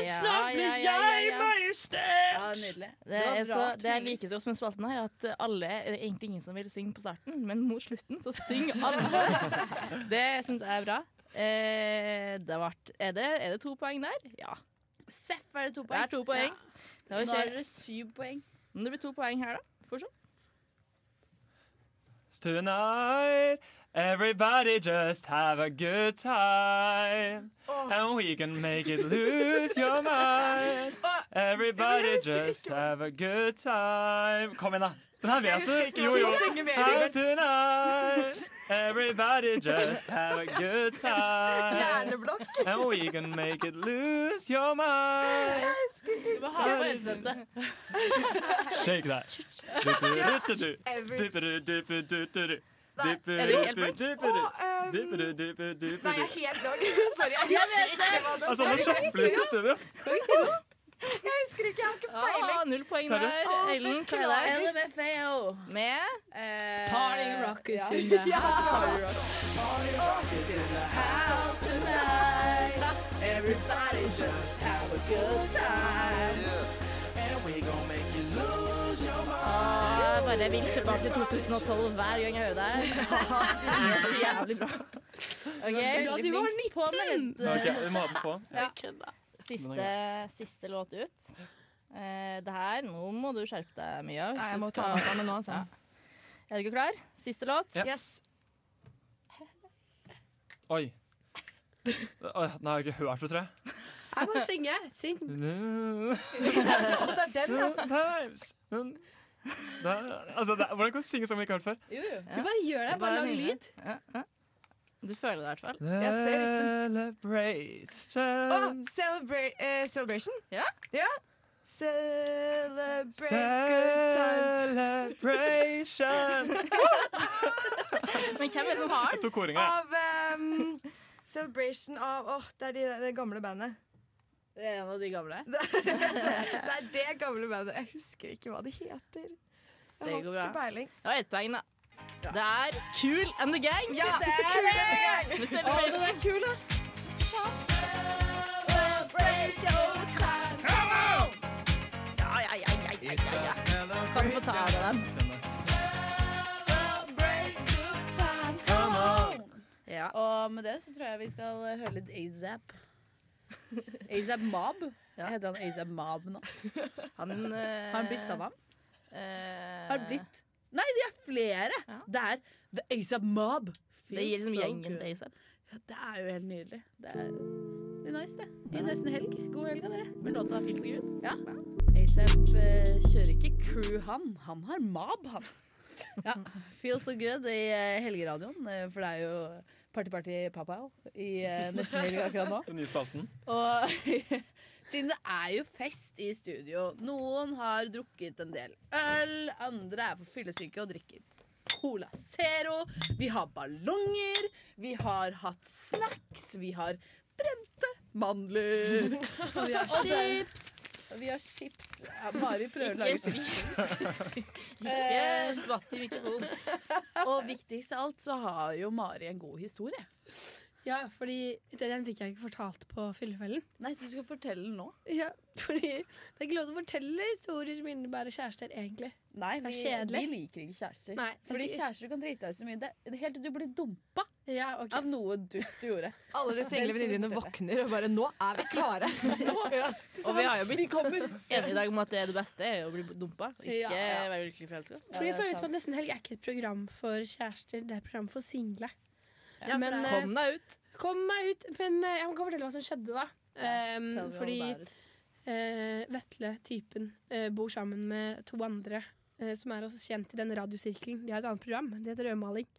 Ja, ja, ja, ja, ja. Ja, nydelig. Det er, så, det er like så med spalten her at alle Det er egentlig ingen som vil synge på starten, men mot slutten så synger alle. Det syns jeg er bra. Eh, det ble, er, det, er det to poeng der? Ja. Seff er det to Det poeng. er to poeng. Ja. Nå er det syv poeng. Men det blir to poeng her, da. Fortsatt. Tonight, everybody just have a good time. And we can make it lose your mind. Everybody just have a good time. Kom igjen, da. Den her vet du. Jo, jo. Have tonight. Everybody just have a good time. And we can make it lose your mind. Du må ha på headsetet. Shake that. Nei, jeg er helt blank. Sorry. Jeg husker ikke hva det Altså, nå det. Jeg husker ikke, jeg har ikke Ah, null poeng der. Ellen, hva er det? LMFAO. Med Eh, Party rockers in the house. Party rockers in the house tonight. Everybody just have a good time. And we gonna make you lose your mind. Bare vil tilbake til 2012 hver gang jeg hører deg. Det er Jævlig bra. Okay, Ja, du var 19! På med head... Ok, vi må ha den på. Ja. Siste, siste låt ut. Eh, det her, Nå må du skjerpe deg, mye. hvis Nei, jeg må skal- ta meg sammen nå, altså. Er du ikke klar? Siste låt? Ja. Yes. Oi. Oi, jeg har ikke hørt det, tror jeg. Jeg må synge. Syng. No. det er den, ja. Da, altså, det, hvordan kan du synge som vi ikke har hørt før? Jo, jo. Du bare gjør det. Bare lag lyd. Ja, ja. Du føler det i hvert fall. Celebration. Oh, celebra uh, celebration? Ja. ja. Celebrate good times. Celebration. Men hvem er det som har den? Av ehm, Celebration av Åh, det er de, det gamle bandet. En av de gamle? Det er det gamle bandet. Jeg husker ikke hva de heter. Jeg Det går bra. peiling. Det var ett poeng, da. Det er Cool and the Gang. Ja, det er Cool and the Gang. Med Å, den er kul, ass! Ja, ja, ja, ja, ja, ja, ja. Kan du få ta av deg den? Ja. Og med det så tror jeg vi skal høre litt AZAP. AZAP Mab? Ja. Heter han Azab Mab nå? Han, eh, Har han bytta navn? eh, Har det blitt? Nei, de er flere! Ja. Det er The Azab Mab. Fy, Det gir liksom gjengen til ASAP. Ja, det er jo helt nydelig. Det er det er nice, det. I nesten helg. God helg, av dere. Med låta Feel So Good. Ja. ASAP eh, kjører ikke crew, han. Han har Mab, han. Ja. Feel so good i eh, helgeradioen, eh, for det er jo Party Party Papao i eh, nesten helg akkurat nå. Den nye spalten. Og siden det er jo fest i studio Noen har drukket en del øl, andre er for fyllesyke og drikker Cola Zero. Vi har ballonger, vi har hatt snacks, vi har brente mandler. Og vi har chips. Og vi har chips. Ja, Mari prøver å lage chips. Ikke svatt i mikrofonen. Og viktigst av alt så har jo Mari en god historie. Ja, fordi den fikk jeg ikke fortalt på fyllefellen. Nei, så du skal fortelle den nå. Ja, fordi det er ikke lov til å fortelle historier som innebærer kjærester, egentlig. Nei, vi, vi liker ikke kjærester. Nei, Fordi jeg- kjærester kan drite deg ut så mye. Det helt til du blir dumpa Ja, okay. av noe dust du gjorde. Alle de single venninnene våkner og bare 'Nå er vi klare'. Og vi har jo blitt enige i dag om at det er det beste er å bli dumpa. Ikke Ja, ja. være lykkelig forelska. For jeg er føler som at Nesten helg er ikke et program for kjærester, det er et program for single. Ja, men, for eh, Kom deg ut. Kom meg ut, men eh, jeg kan fortelle hva som skjedde da. Um, fordi eh, Vetle, typen, uh, bor sammen med to andre uh, som er også kjent i den radiosirkelen. De har et annet program. Det heter Rødmaling.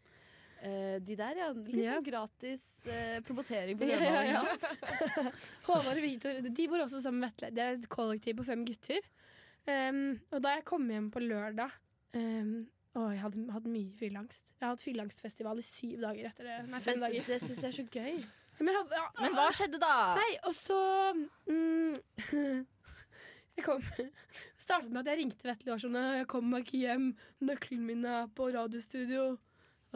Eh, de der, ja. Litt Ja. sånn gratis uh, promotering på Ja, ja, ja. Håvard og Victor de bor også sammen med Vetle. Det er et kollektiv på fem gutter. Um, og da jeg kom hjem på lørdag um, Å, jeg hadde hatt mye fylleangst. Jeg har hatt fylleangstfestival i syv dager etter det. Nei, fem Men dager. det syns jeg er så gøy. Men, jeg, ja, Men hva skjedde da? Nei, og så mm, Jeg kom Det startet med at jeg ringte Vetle og var sånn Jeg kommer meg ikke hjem. Nøklene mine er på radiostudio.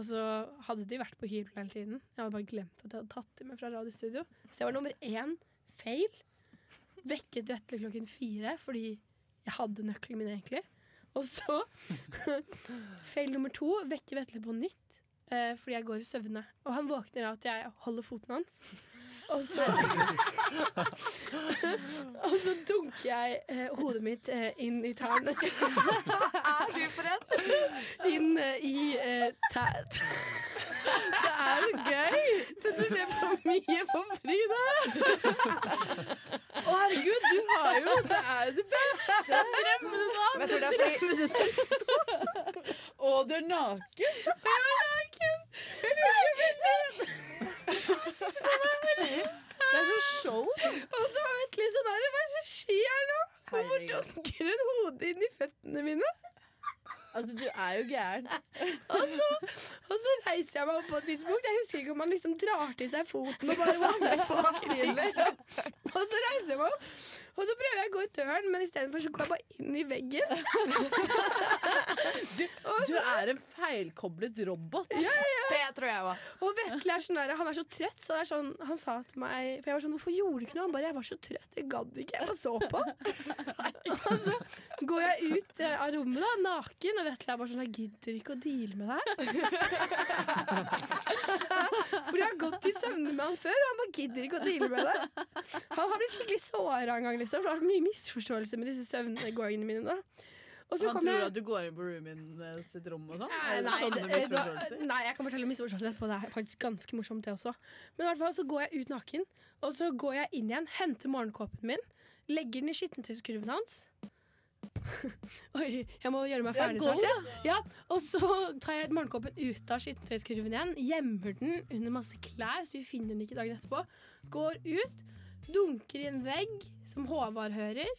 Og så hadde de vært på hybel hele tiden. Jeg hadde bare glemt at jeg hadde tatt dem med fra radiostudio. Så det var nummer én feil. Vekket Vetle klokken fire fordi jeg hadde nøklene mine, egentlig. Og så feil nummer to vekker Vetle på nytt eh, fordi jeg går i søvne. Og han våkner av at jeg holder foten hans. Og så Og så dunker jeg eh, hodet mitt eh, inn i tærne. Er du for en? Inn eh, i eh, tæ... Det er gøy! Dette ble for mye for Frida. Å, herregud, du har jo Det er jo det beste! Men jeg tror det er fordi Og du er naken. Jeg er naken! Jeg lurer så veldig. Det er så show. Og så var Vetle sånn her Hva er det som skjer nå? Hvorfor dunker hun hodet inn i føttene mine? Altså, du er jo gæren. Og så, og så reiser jeg meg opp på et tidspunkt. Jeg husker ikke om man liksom drar til seg foten og bare liksom. Og så reiser jeg meg opp, og så prøver jeg å gå ut døren, men istedenfor så går jeg bare inn i veggen. Du er en feilkoblet robot. Det tror jeg var. Og Vetle er sånn der, han er så trøtt, så det er sånn, han sa til meg For jeg var sånn, hvorfor gjorde du ikke noe? Han bare, jeg var så trøtt, jeg gadd ikke, jeg bare så på. og så går jeg ut eh, av rommet da, naken, og Vetle er bare sånn, jeg gidder ikke å deale med deg. For jeg har gått i søvne med han før, og han bare gidder ikke å deale med det. Han har blitt skikkelig såret en gang, liksom, for det har vært mye misforståelse med disse søvngåingene mine da. Og så Han tror jeg... at du går inn på roomien eh, sitt rom og sånn? Nei, da- nei, jeg kan fortelle misforståelser etterpå. Det er faktisk ganske morsomt, det også. Men i hvert fall så går jeg ut naken, og så går jeg inn igjen, henter morgenkåpen min, legger den i skittentøyskurven hans. Oi, jeg må gjøre meg ferdig snart. Ja. ja. Og så tar jeg morgenkåpen ut av skittentøyskurven igjen, gjemmer den under masse klær, så vi finner den ikke dagen etterpå. Går ut, dunker i en vegg som Håvard hører.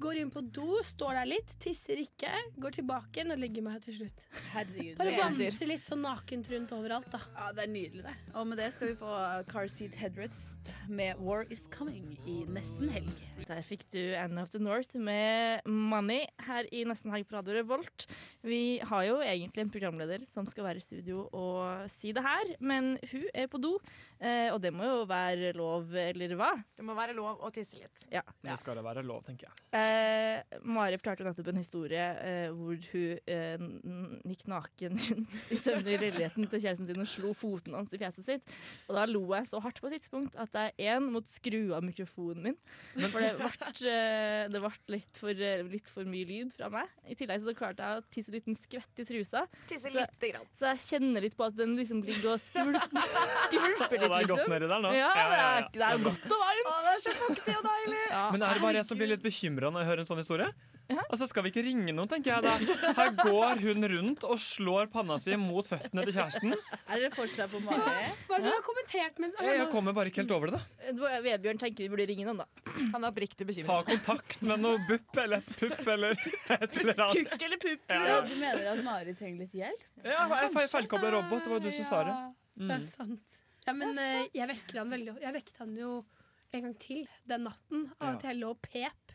Går inn på do, står der litt, tisser ikke, går tilbake igjen og legger meg til slutt. Herregud. Bare det er- vandrer litt sånn nakent rundt overalt, da. Ja, det er nydelig, det. Og med det skal vi få Car Seat Headrest med War Is Coming i nesten helg. Der fikk du End of the North med Money her i Nesten helg på Radio Revolt. Vi har jo egentlig en programleder som skal være i studio og si det her, men hun er på do, eh, og det må jo være lov, eller hva? Det må være lov å tisse litt. Ja. Det skal det være lov, tenker jeg. Eh, Mari fortalte nettopp en historie eh, hvor hun eh, gikk naken i søvne i leiligheten til kjæresten sin og slo foten hans i fjeset sitt. Og da lo jeg så hardt på et tidspunkt at jeg én måtte skru av mikrofonen min. For det ble, eh, det ble litt, for, litt for mye lyd fra meg. I tillegg så klarte jeg å tisse en liten skvett i trusa. Tisse Så- lite grann. Så jeg kjenner litt på at den liksom ligger og skvulper, skvulper Og det litt. er godt nedi der nå. Ja. det er, det er godt og varmt. Å, det er så fuktig og deilig! Ja. Men er det bare jeg som blir litt bekymra når jeg hører en sånn historie? Altså, Skal vi ikke ringe noen, tenker jeg da. Her går hun rundt og slår panna si mot føttene til kjæresten. Er dere fortsatt på Mari? Hva er det du har kommentert med Jeg, jeg kommer bare ikke helt over det. da Det Vebjørn tenker vi burde ringe noen, da. Han er oppriktig bekymret. Ta kontakt med noe bupp eller et pupp eller et eller annet. Kukk eller pupp. Ja, Ja, du mener at Mari trenger litt hjelp? ja jeg feil- feilkobla robot. Det var du som sa det. Mm. det er sant. Ja, men eh, jeg vekket han veldig Jeg vekket han jo en gang til den natten av og at jeg lå og pep.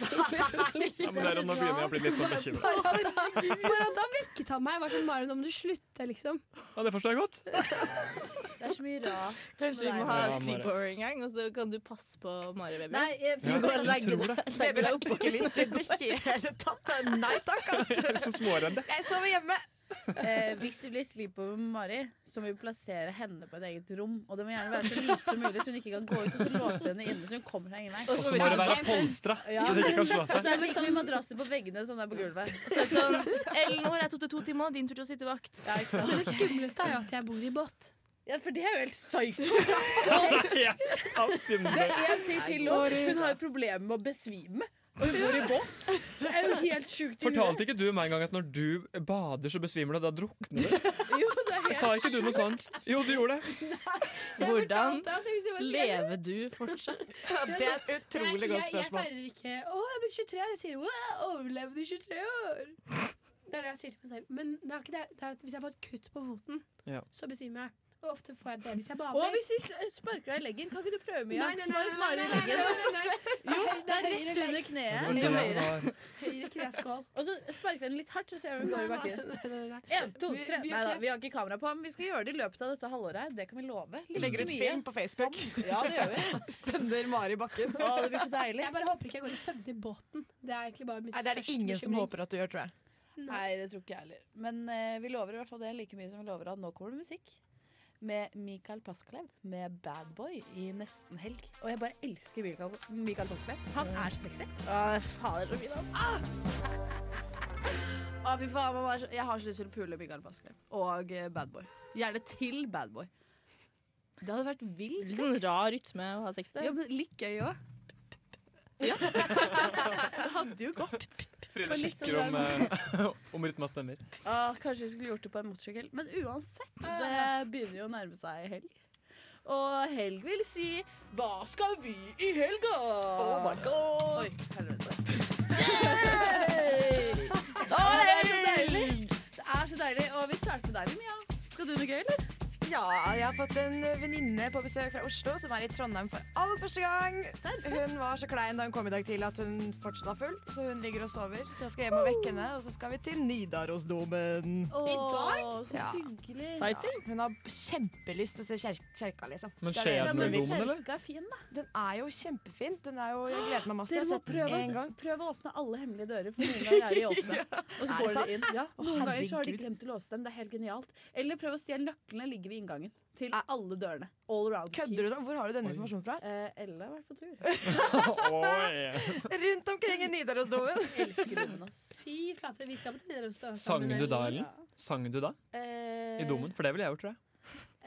Ja, men nå begynner jeg å bli litt sånn bekymra. Bare at bare da vekket han meg. Jeg var sånn, Maren, nå må du slutte, liksom. Ja, det forstår jeg godt. Det er så mye rart. Kanskje vi må ha Ja, sleepover en gang, og så kan du passe på Mari-babyen? Nei, jeg, Du går og legger deg- det. legger Baby har ikke lyst til det i hele tatt. Nei takk, ass. Jeg er så småredd. Jeg sover hjemme. Eh, hvis du blir sleepover med Mari, så må vi plassere henne på et eget rom. Og det må gjerne være så lite som mulig, så hun ikke kan gå ut. Og så låse henne inne, så hun kommer seg ingen vei. Og så må det være polstra, Ja. så det ikke kan slå seg. Og så er det liksom vi madrasser på veggene som det er på gulvet. Så er det sånn, har jeg tatt det to timer, din tur til å sitte vakt. Ja, ikke sant? Men det skumleste er jo at jeg bor i båt. Ja, for det er jo helt psyko. Det er én ting til òg. Hun har jo problemer med å besvime. Og hun bor i båt. Det er jo helt sjukt. Fortalte ikke du meg en gang at når du bader, så besvimer du, og da drukner du? Jo, det er helt Sa ikke du noe sånt? Jo, du gjorde det. Hvordan lever du fortsatt? Ja, det er et utrolig godt jeg, jeg spørsmål. feirer ikke 'Å, jeg ble 23 år'. Jeg sier 'Wow, overlevde 23 år'. Det er det jeg sier til meg selv. Men det er ikke det. det er at hvis jeg får et kutt på foten, Ja. så besvimer jeg. Og ofte får jeg det hvis jeg bader. Og hvis vi sparker deg i leggen, kan ikke du prøve mye? Nei, nei, nei, nei, nei, nei, nei, nei. Jo, det er rett under kneet. Høyere. Høyre kneskål. Og så sparker vi den litt hardt, så ser vi om den går i bakken. En, to, Vi- tre. Nei da, vi har ikke kamera på, men vi skal gjøre det i løpet av dette halvåret. her. Det kan vi love. Like legger ut film på Facebook. som- Ja, det gjør vi. Spenner Mari i bakken. Å, det blir så deilig. Jeg bare håper ikke jeg går i søvn i båten. Det er egentlig bare mitt Nei, det er det ingen som håper at du gjør, tror jeg. Nei, det tror ikke jeg heller. Men uh, vi lover i hvert fall det like mye som vi lover at nå kommer det musikk. Med Mikael Paskalev med Bad Boy i nesten helg. Og jeg bare elsker Mikael, Mikael Paskalev. Han er så sexy. Å, fader, så fin han. Å, fy faen, jeg har så lyst til å pule Mikael Paskalev og eh, Bad Boy. Gjerne til Bad Boy. Det hadde vært vill Litt sånn sex. rar rytme å ha sex Ja, men litt gøy òg. Ja. det hadde jo gått. Frida sjekker sånn om, eh, om rytma stemmer. Ah, kanskje vi skulle gjort det på en motorsykkel. Men uansett, det begynner jo å nærme seg helg. Og helg vil si Hva skal vi i helga? Oh my god! Oi, helvete. Yay! Å, det er så deilig! Det er så deilig. Og vi starter med deg, Mia. Skal du noe gøy, eller? Ja, jeg har fått en venninne på besøk fra Oslo som er i Trondheim for aller første gang. Hun var så klein da hun kom i dag til at hun fortsatt var full, så hun ligger og sover. Så jeg skal hjem og vekke henne, og så skal vi til Nidarosdomen. I dag? Så Ja. hyggelig. Sightseeing? Hun har kjempelyst til å se kjer kjerka, liksom. Men Det er det vil. domen, eller? Kjerka er fin, da. Den er jo kjempefin. Den er jo, jeg gleder meg masse. Dere Jeg må har sett prøve, den en gang. prøve å åpne alle hemmelige dører, for noen ganger er de åpne. Og så Er det går sant? dere inn. Ja, noen ganger så har de herregud. glemt å låse dem. Det er helt genialt. Eller prøv å stjele nøklene ligger ved inngangen til alle dørene. All around. Kødder du da? Hvor har du denne Oi. informasjonen fra? Eh, Elle har vært på tur. Rundt omkring i Nidarosdomen. Elsker domen, ass. Fy flate, vi skal på Nidarosdomen. Sang du da, Ellen? Sang du da? Eh, I domen? For det ville jeg gjort, tror jeg.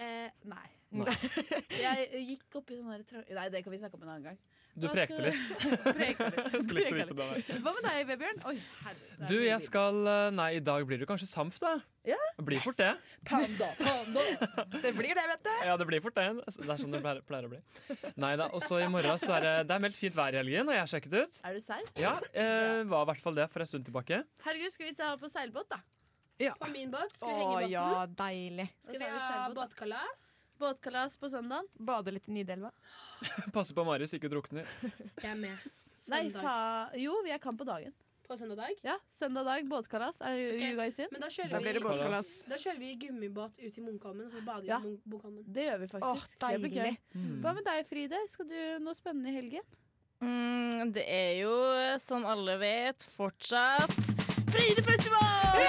Eh, nei. Nei. Jeg gikk opp i sånne der Nei, det kan vi snakke om en annen gang. Du prekte litt. Preka litt. Der. litt. Hva med deg, Vebjørn? Oi, herre. Du, jeg skal eh, Nei, i dag blir du kanskje Samf, da. Ja. Blir fort det. Panda, panda. Det blir det, vet du. Ja, det blir fort det. Det er sånn det pleier, pleier å bli. Nei da. Og så i morgen så er det, det er meldt fint vær i helgen, og jeg har sjekket ut. Er du serr? Ja, eh, var i hvert fall det for en stund tilbake. Herregud, skal vi ta på seilbåt, da? På min båt. Skal vi Å henge i båten? ja, deilig. Skal vi ha båtkalas? Båtkalas på søndag? Bade litt i Nidelva. Passe på Marius ikke drukner. Jeg er med. Nei, fa... Jo, vi er kamp på dagen. På søndag dag? Ja, Søndag dag, båtkalas. Er det okay. you guys in? Men da kjører, Da blir det vi, båtkalas. da kjører vi gummibåt ut i Munkholmen, og så bader vi Ja. i Munk- Munkholmen. Det gjør vi faktisk. Åh, det blir gøy. deilig. Hva med deg, Fride? Skal du noe spennende i helgen? Mm, det er jo, som alle vet, fortsatt Fridefestival!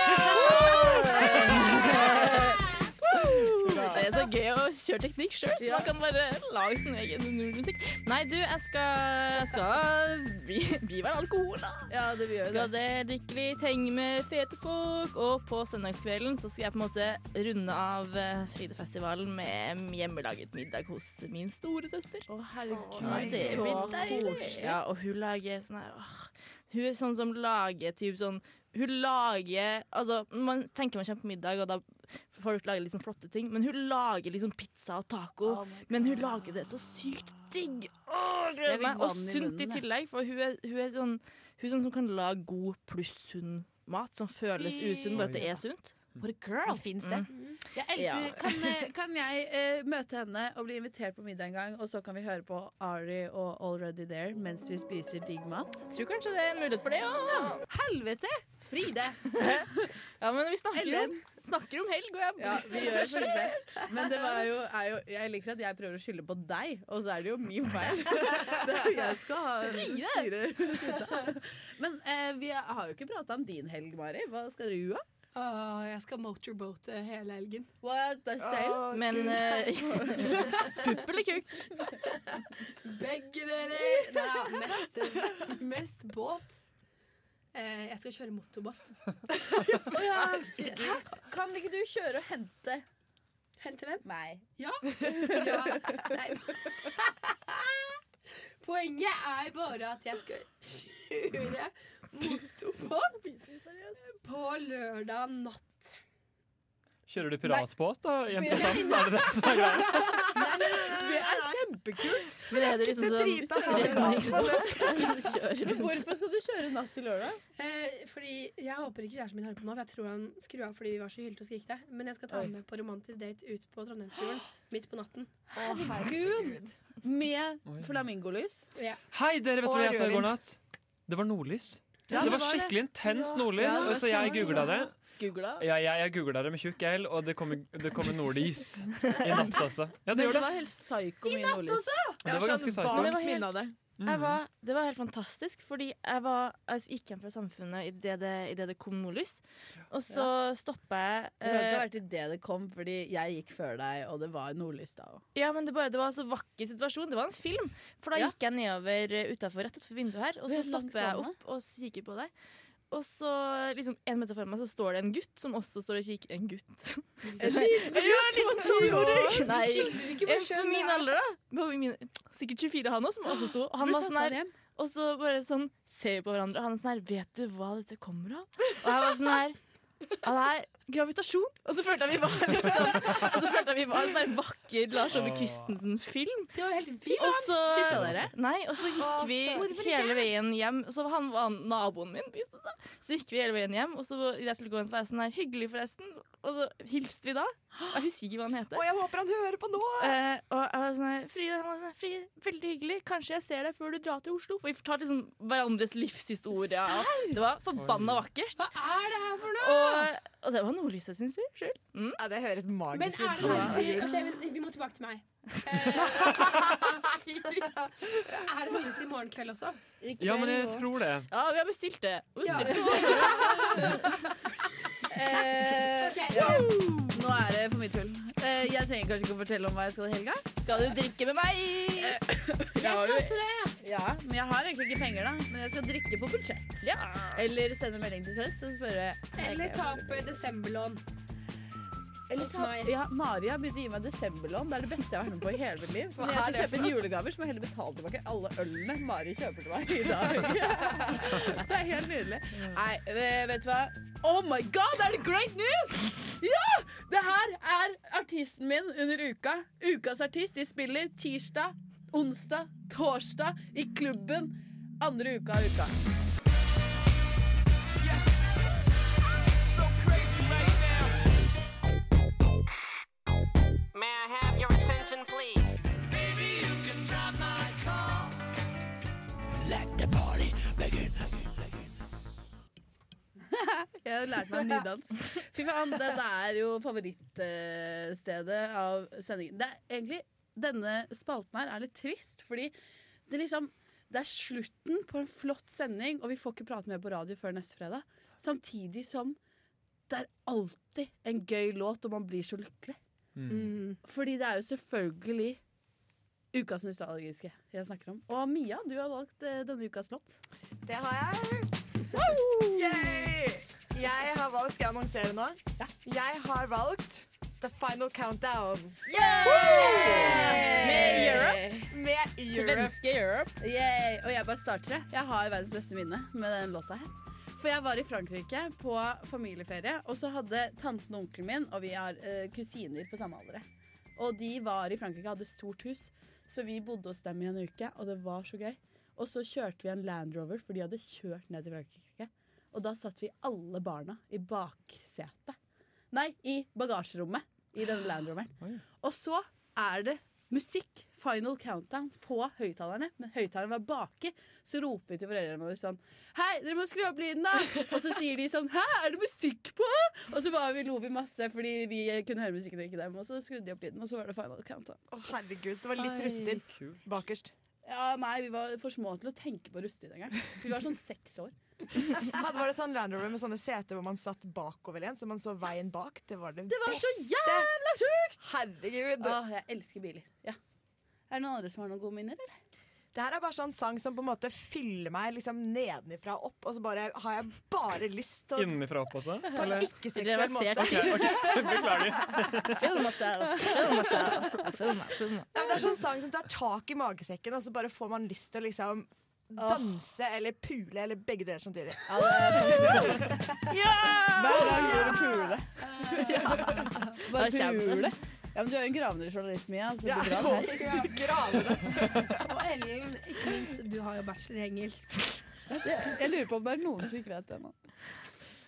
Det gøy å kjøre teknikk sjøl, så man kan bare lage sin egen musikk. Nei, du, jeg skal, jeg skal bli, bli vel alkohol, da. Ja, det vil Skal det drikke litt, henge med fete folk, og på søndagskvelden så skal jeg på en måte runde av eh, Fridefestivalen med hjemmelaget middag hos min store søster. Å, herregud. Nei, det så blir koselig. Ja, og hun lager sånn her åh, Hun er sånn som lager typ sånn Hun lager Altså, man tenker man kommer på middag, og da folk lager liksom flotte ting, men hun lager liksom pizza og taco. Oh men hun lager det så sykt digg! Åh, gleder meg. Og sunt i tillegg, for hun er, hun er, sånn, hun er sånn som kan lage god pluss sunn mat, som føles usunn, bare at det er sunt. What a girl! Fins det? Jeg elsker, Ja. kan, eh, kan jeg uh, møte henne og bli invitert på middag en gang, og så kan vi høre på Ari og Already There mens vi spiser digg mat? Tror kanskje det er en mulighet for det, ja. Helvete! Fride! Ja, men vi snakker, jo, Ellen. snakker om helg, og jeg Ja, vi gjør det. Men det var jo, er jo Jeg liker at jeg prøver å skylde på deg, og så er det jo min feil. Det er, jeg skal ha styre. Men eh, vi har jo ikke prata om din helg, Mari. Hva skal du ha? Åh, jeg skal motorboate hele helgen. What the cell? Men eh, Pupp eller kukk? Begge deler! Nei, mest, mest båt. Eh, jeg skal kjøre motorbåt. Å ja. Hæ? Kan ikke du kjøre og hente Hente hvem? meg? Ja. ja. Nei. Poenget er bare at jeg skal kjøre motorbåt på lørdag natt. Kjører du piratbåt da, Interessant. Er det det som er greia? Det er kjempekult! Men er det liksom sånn redningsbåt? Hvorfor skal du kjøre natt til lørdag? Eh, fordi Jeg håper ikke kjæresten min hører på nå, for jeg tror han skrur av fordi vi var så hylte og skrikte. Men jeg skal ta ham med på romantisk date ut på Trondheimsfjorden midt på natten. Herregud! Med flamingolys. Ja. Hei, dere, vet hva jeg så i går natt? Det var nordlys. Ja, det det var det. skikkelig intenst Ja. nordlys, Ja, og så jeg googla det. Googla. Ja, jeg, jeg googla det med tjukk L, og det kommer, det kommer nordlys i natt også. Ja, det Men det det. var helt psyko mye nordlys. Og det var ganske sånn psyko. Men det var helt- av det. Jeg var, det var helt fantastisk, fordi jeg, var, jeg gikk hjem fra Samfunnet idet det, i det, det kom nordlys. Og så stoppa jeg Det kan ikke ha eh, vært idet det kom, fordi jeg gikk før deg, og det var nordlys da òg. Ja, men det, bare, det var en så vakker situasjon. Det var en film. For da Ja. gikk jeg nedover utafor rett utenfor vinduet her, og så er stopper jeg opp og kikker på deg. Og så liksom en meter foran meg så står det en gutt som også står og kikker. En gutt. En liten tiåring! Nei, en på min alder, da. Sikkert 24 han òg, som også sto. Og han var sånn her Og så bare sånn ser vi på hverandre, og han er sånn her Vet du hva dette kommer av? Og jeg var sånn her Ja, det er gravitasjon. Og så følte jeg vi var liksom Og så følte jeg vi var en sånn vakker Lars Ove Christensen-film. Det var helt. Og Kyssa dere? Nei, og så gikk vi hele veien hjem. Så han var naboen min. viste seg. Så gikk vi hele veien hjem, og så jeg skulle gå en sånn her Hyggelig, forresten. Og så hilste vi da. Jeg husker ikke hva han heter. Og jeg håper han hører på nå! Eh, og jeg var sånn her, Fride, han var sånn her, Fride, veldig hyggelig. Kanskje jeg ser deg før du drar til Oslo? For vi fortalte liksom hverandres livshistorie. Det var forbanna vakkert. Hva er det her for noe? Og, og det var nordlyset sin tur. skyld. Mm. Ja, det høres Men magisk er ut. det noe du sier Ok, men vi må tilbake til meg. Eh, er det nordlys i morgen kveld også? Ja, men jeg tror det. Ja, vi har bestilt det. Bestilt Ja. det. Eh, Ok. ja. Nå er det for mye tull. Eh, jeg trenger kanskje ikke å fortelle om hva jeg skal i helga. Skal du drikke med meg? Jeg Jeg har skal jo- også det. Ja, men jeg har egentlig ikke penger, da. Men jeg skal drikke på budsjett. Ja. Eller sende melding til Søs og spørre Eller ta opp eh, desemberlån. Eller Hos meg. ja, Mari har begynt å gi meg desemberlån. Det er det beste jeg har vært med på i hele mitt liv. Så når jeg skal kjøpe inn julegaver, så må jeg heller betale tilbake alle ølene Mari kjøper til meg i dag. det er helt nydelig. Nei, vet du hva? Oh my god, er det great news? Ja! Det her er artisten min under uka. Ukas artist. De spiller tirsdag, onsdag, torsdag i klubben andre uka av uka. Lært meg nydans. Fy faen, dette er jo favorittstedet av sendingen. Det er egentlig, Denne spalten her er litt trist, fordi det, liksom, det er slutten på en flott sending, og vi får ikke prate mer på radio før neste fredag. Samtidig som det er alltid en gøy låt, og man blir så lykkelig. Mm. Fordi det er jo selvfølgelig ukas nostalgiske jeg snakker om. Og Mia, du har valgt eh, denne ukas låt. Det har jeg. Jeg har valgt Skal jeg annonsere nå? Jeg har valgt The Final Countdown. Med Europe. Med Europe. Svenske Europe. Yay. Og jeg bare starter. jeg. Jeg har verdens beste minne med den låta her. For jeg var i Frankrike på familieferie, og så hadde tanten og onkelen min, og vi har uh, kusiner på samme alder, og de var i Frankrike, hadde stort hus, så vi bodde hos dem i en uke, og det var så gøy. Og så kjørte vi en Land Rover, for de hadde kjørt ned til Frankrike. Og da satt vi alle barna i baksetet. Nei, i bagasjerommet i denne landrommeren. Og så er det musikk, final countdown, på høyttalerne. Men høyttaleren var baki, så roper vi til foreldrene våre sånn Hei, dere må skru opp lyden, da! Og så sier de sånn Hæ, er det musikk på? Og så var vi, lo vi masse fordi vi kunne høre musikken og ikke dem. Og så skrudde de opp lyden, og så var det final countdown. Å, herregud, så det var litt russetid bakerst. Ja, nei, vi var for små til å tenke på russetid engang. Vi var sånn seks år. Hadde var det sånn Land Rover med sånne seter hvor man satt bakoverlent, så man så veien bak. Det var det, Det var så jævla sjukt! Herregud. Åh, jeg elsker biler. Ja. Er det noen andre som har noen gode minner, eller? Det her er bare sånn sang som på en måte fyller meg liksom nedenifra og opp, og så bare har jeg bare lyst til å Innenfra opp også? På en ikke-seksuell måte. Okay, Ok, ok, Beklager. Film myself, film myself, film film. Ja, men det er sånn sang som tar tak i magesekken, og så bare får man lyst til å liksom danse eller pule eller begge deler samtidig. Hver gang gjør du pule. Bare Det pule. Ja, men du er jo en gravende journalist, Mia. Så Ja, det bra det her. Gravene. Og Ellen, ikke minst, du har jo bachelor i engelsk. Jeg, jeg lurer på om det er noen som ikke vet det ennå.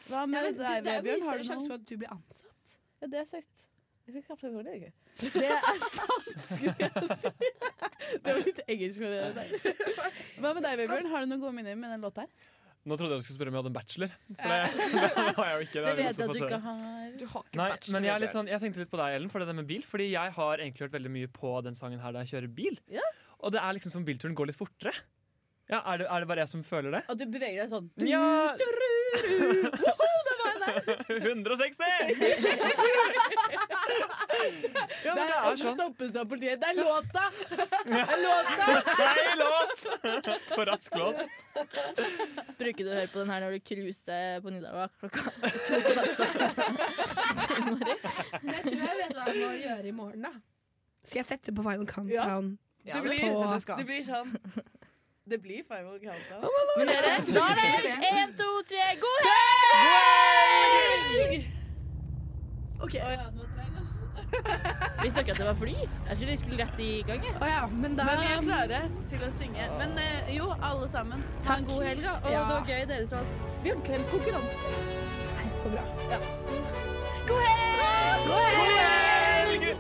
Hva Ja, med men du, deg, det er jo Vebjørn? mye Har større du sjanse for at du blir ansatt. Ja, det er sagt. Jeg fikk kaffe for det, ikke? Det er sant, skulle jeg si. Det var litt engelsk. for det der. Hva med deg, Vebjørn? Har du noen gode minner med den låta her? Nå trodde jeg du skulle spørre om jeg hadde en bachelor. For det, det har jeg jo ikke. Det det vet jeg at du ikke har. Du har ikke Nei, bachelor. men jeg, er litt sånn, jeg tenkte litt på deg, Ellen, for det der med bil. Fordi jeg har egentlig hørt veldig mye på den sangen her da jeg kjører bil. Ja. Og det er liksom som bilturen går litt fortere. Ja, Er det, er det bare jeg som føler det? At du beveger deg sånn. Ja! Woho, det var jeg der! 160! ja, men det er så sånn. stoppes av politiet. Det er låta! Det er låta! Feil låt! For rask låt. Bruker du å høre på den her når du cruiser på Nidarva klokka to på natta? Jeg tror jeg vet hva jeg må gjøre i morgen, da. Skal jeg sette på Final Countdown? Ja, Ja, det blir, det blir sånn Det blir final countdown. Men dere, da er det én, to, tre, god helg! Okay. Å ja. Visste dere at det var fly? Jeg trodde de skulle rett i gang. Oh, ja, men da Men vi er klare til å synge. Men eh, jo, alle sammen. Ha en god helg, da. Og Ja. det var gøy, dere som Vi har glemt konkurranse. Nei, det går bra. God helg! God helg!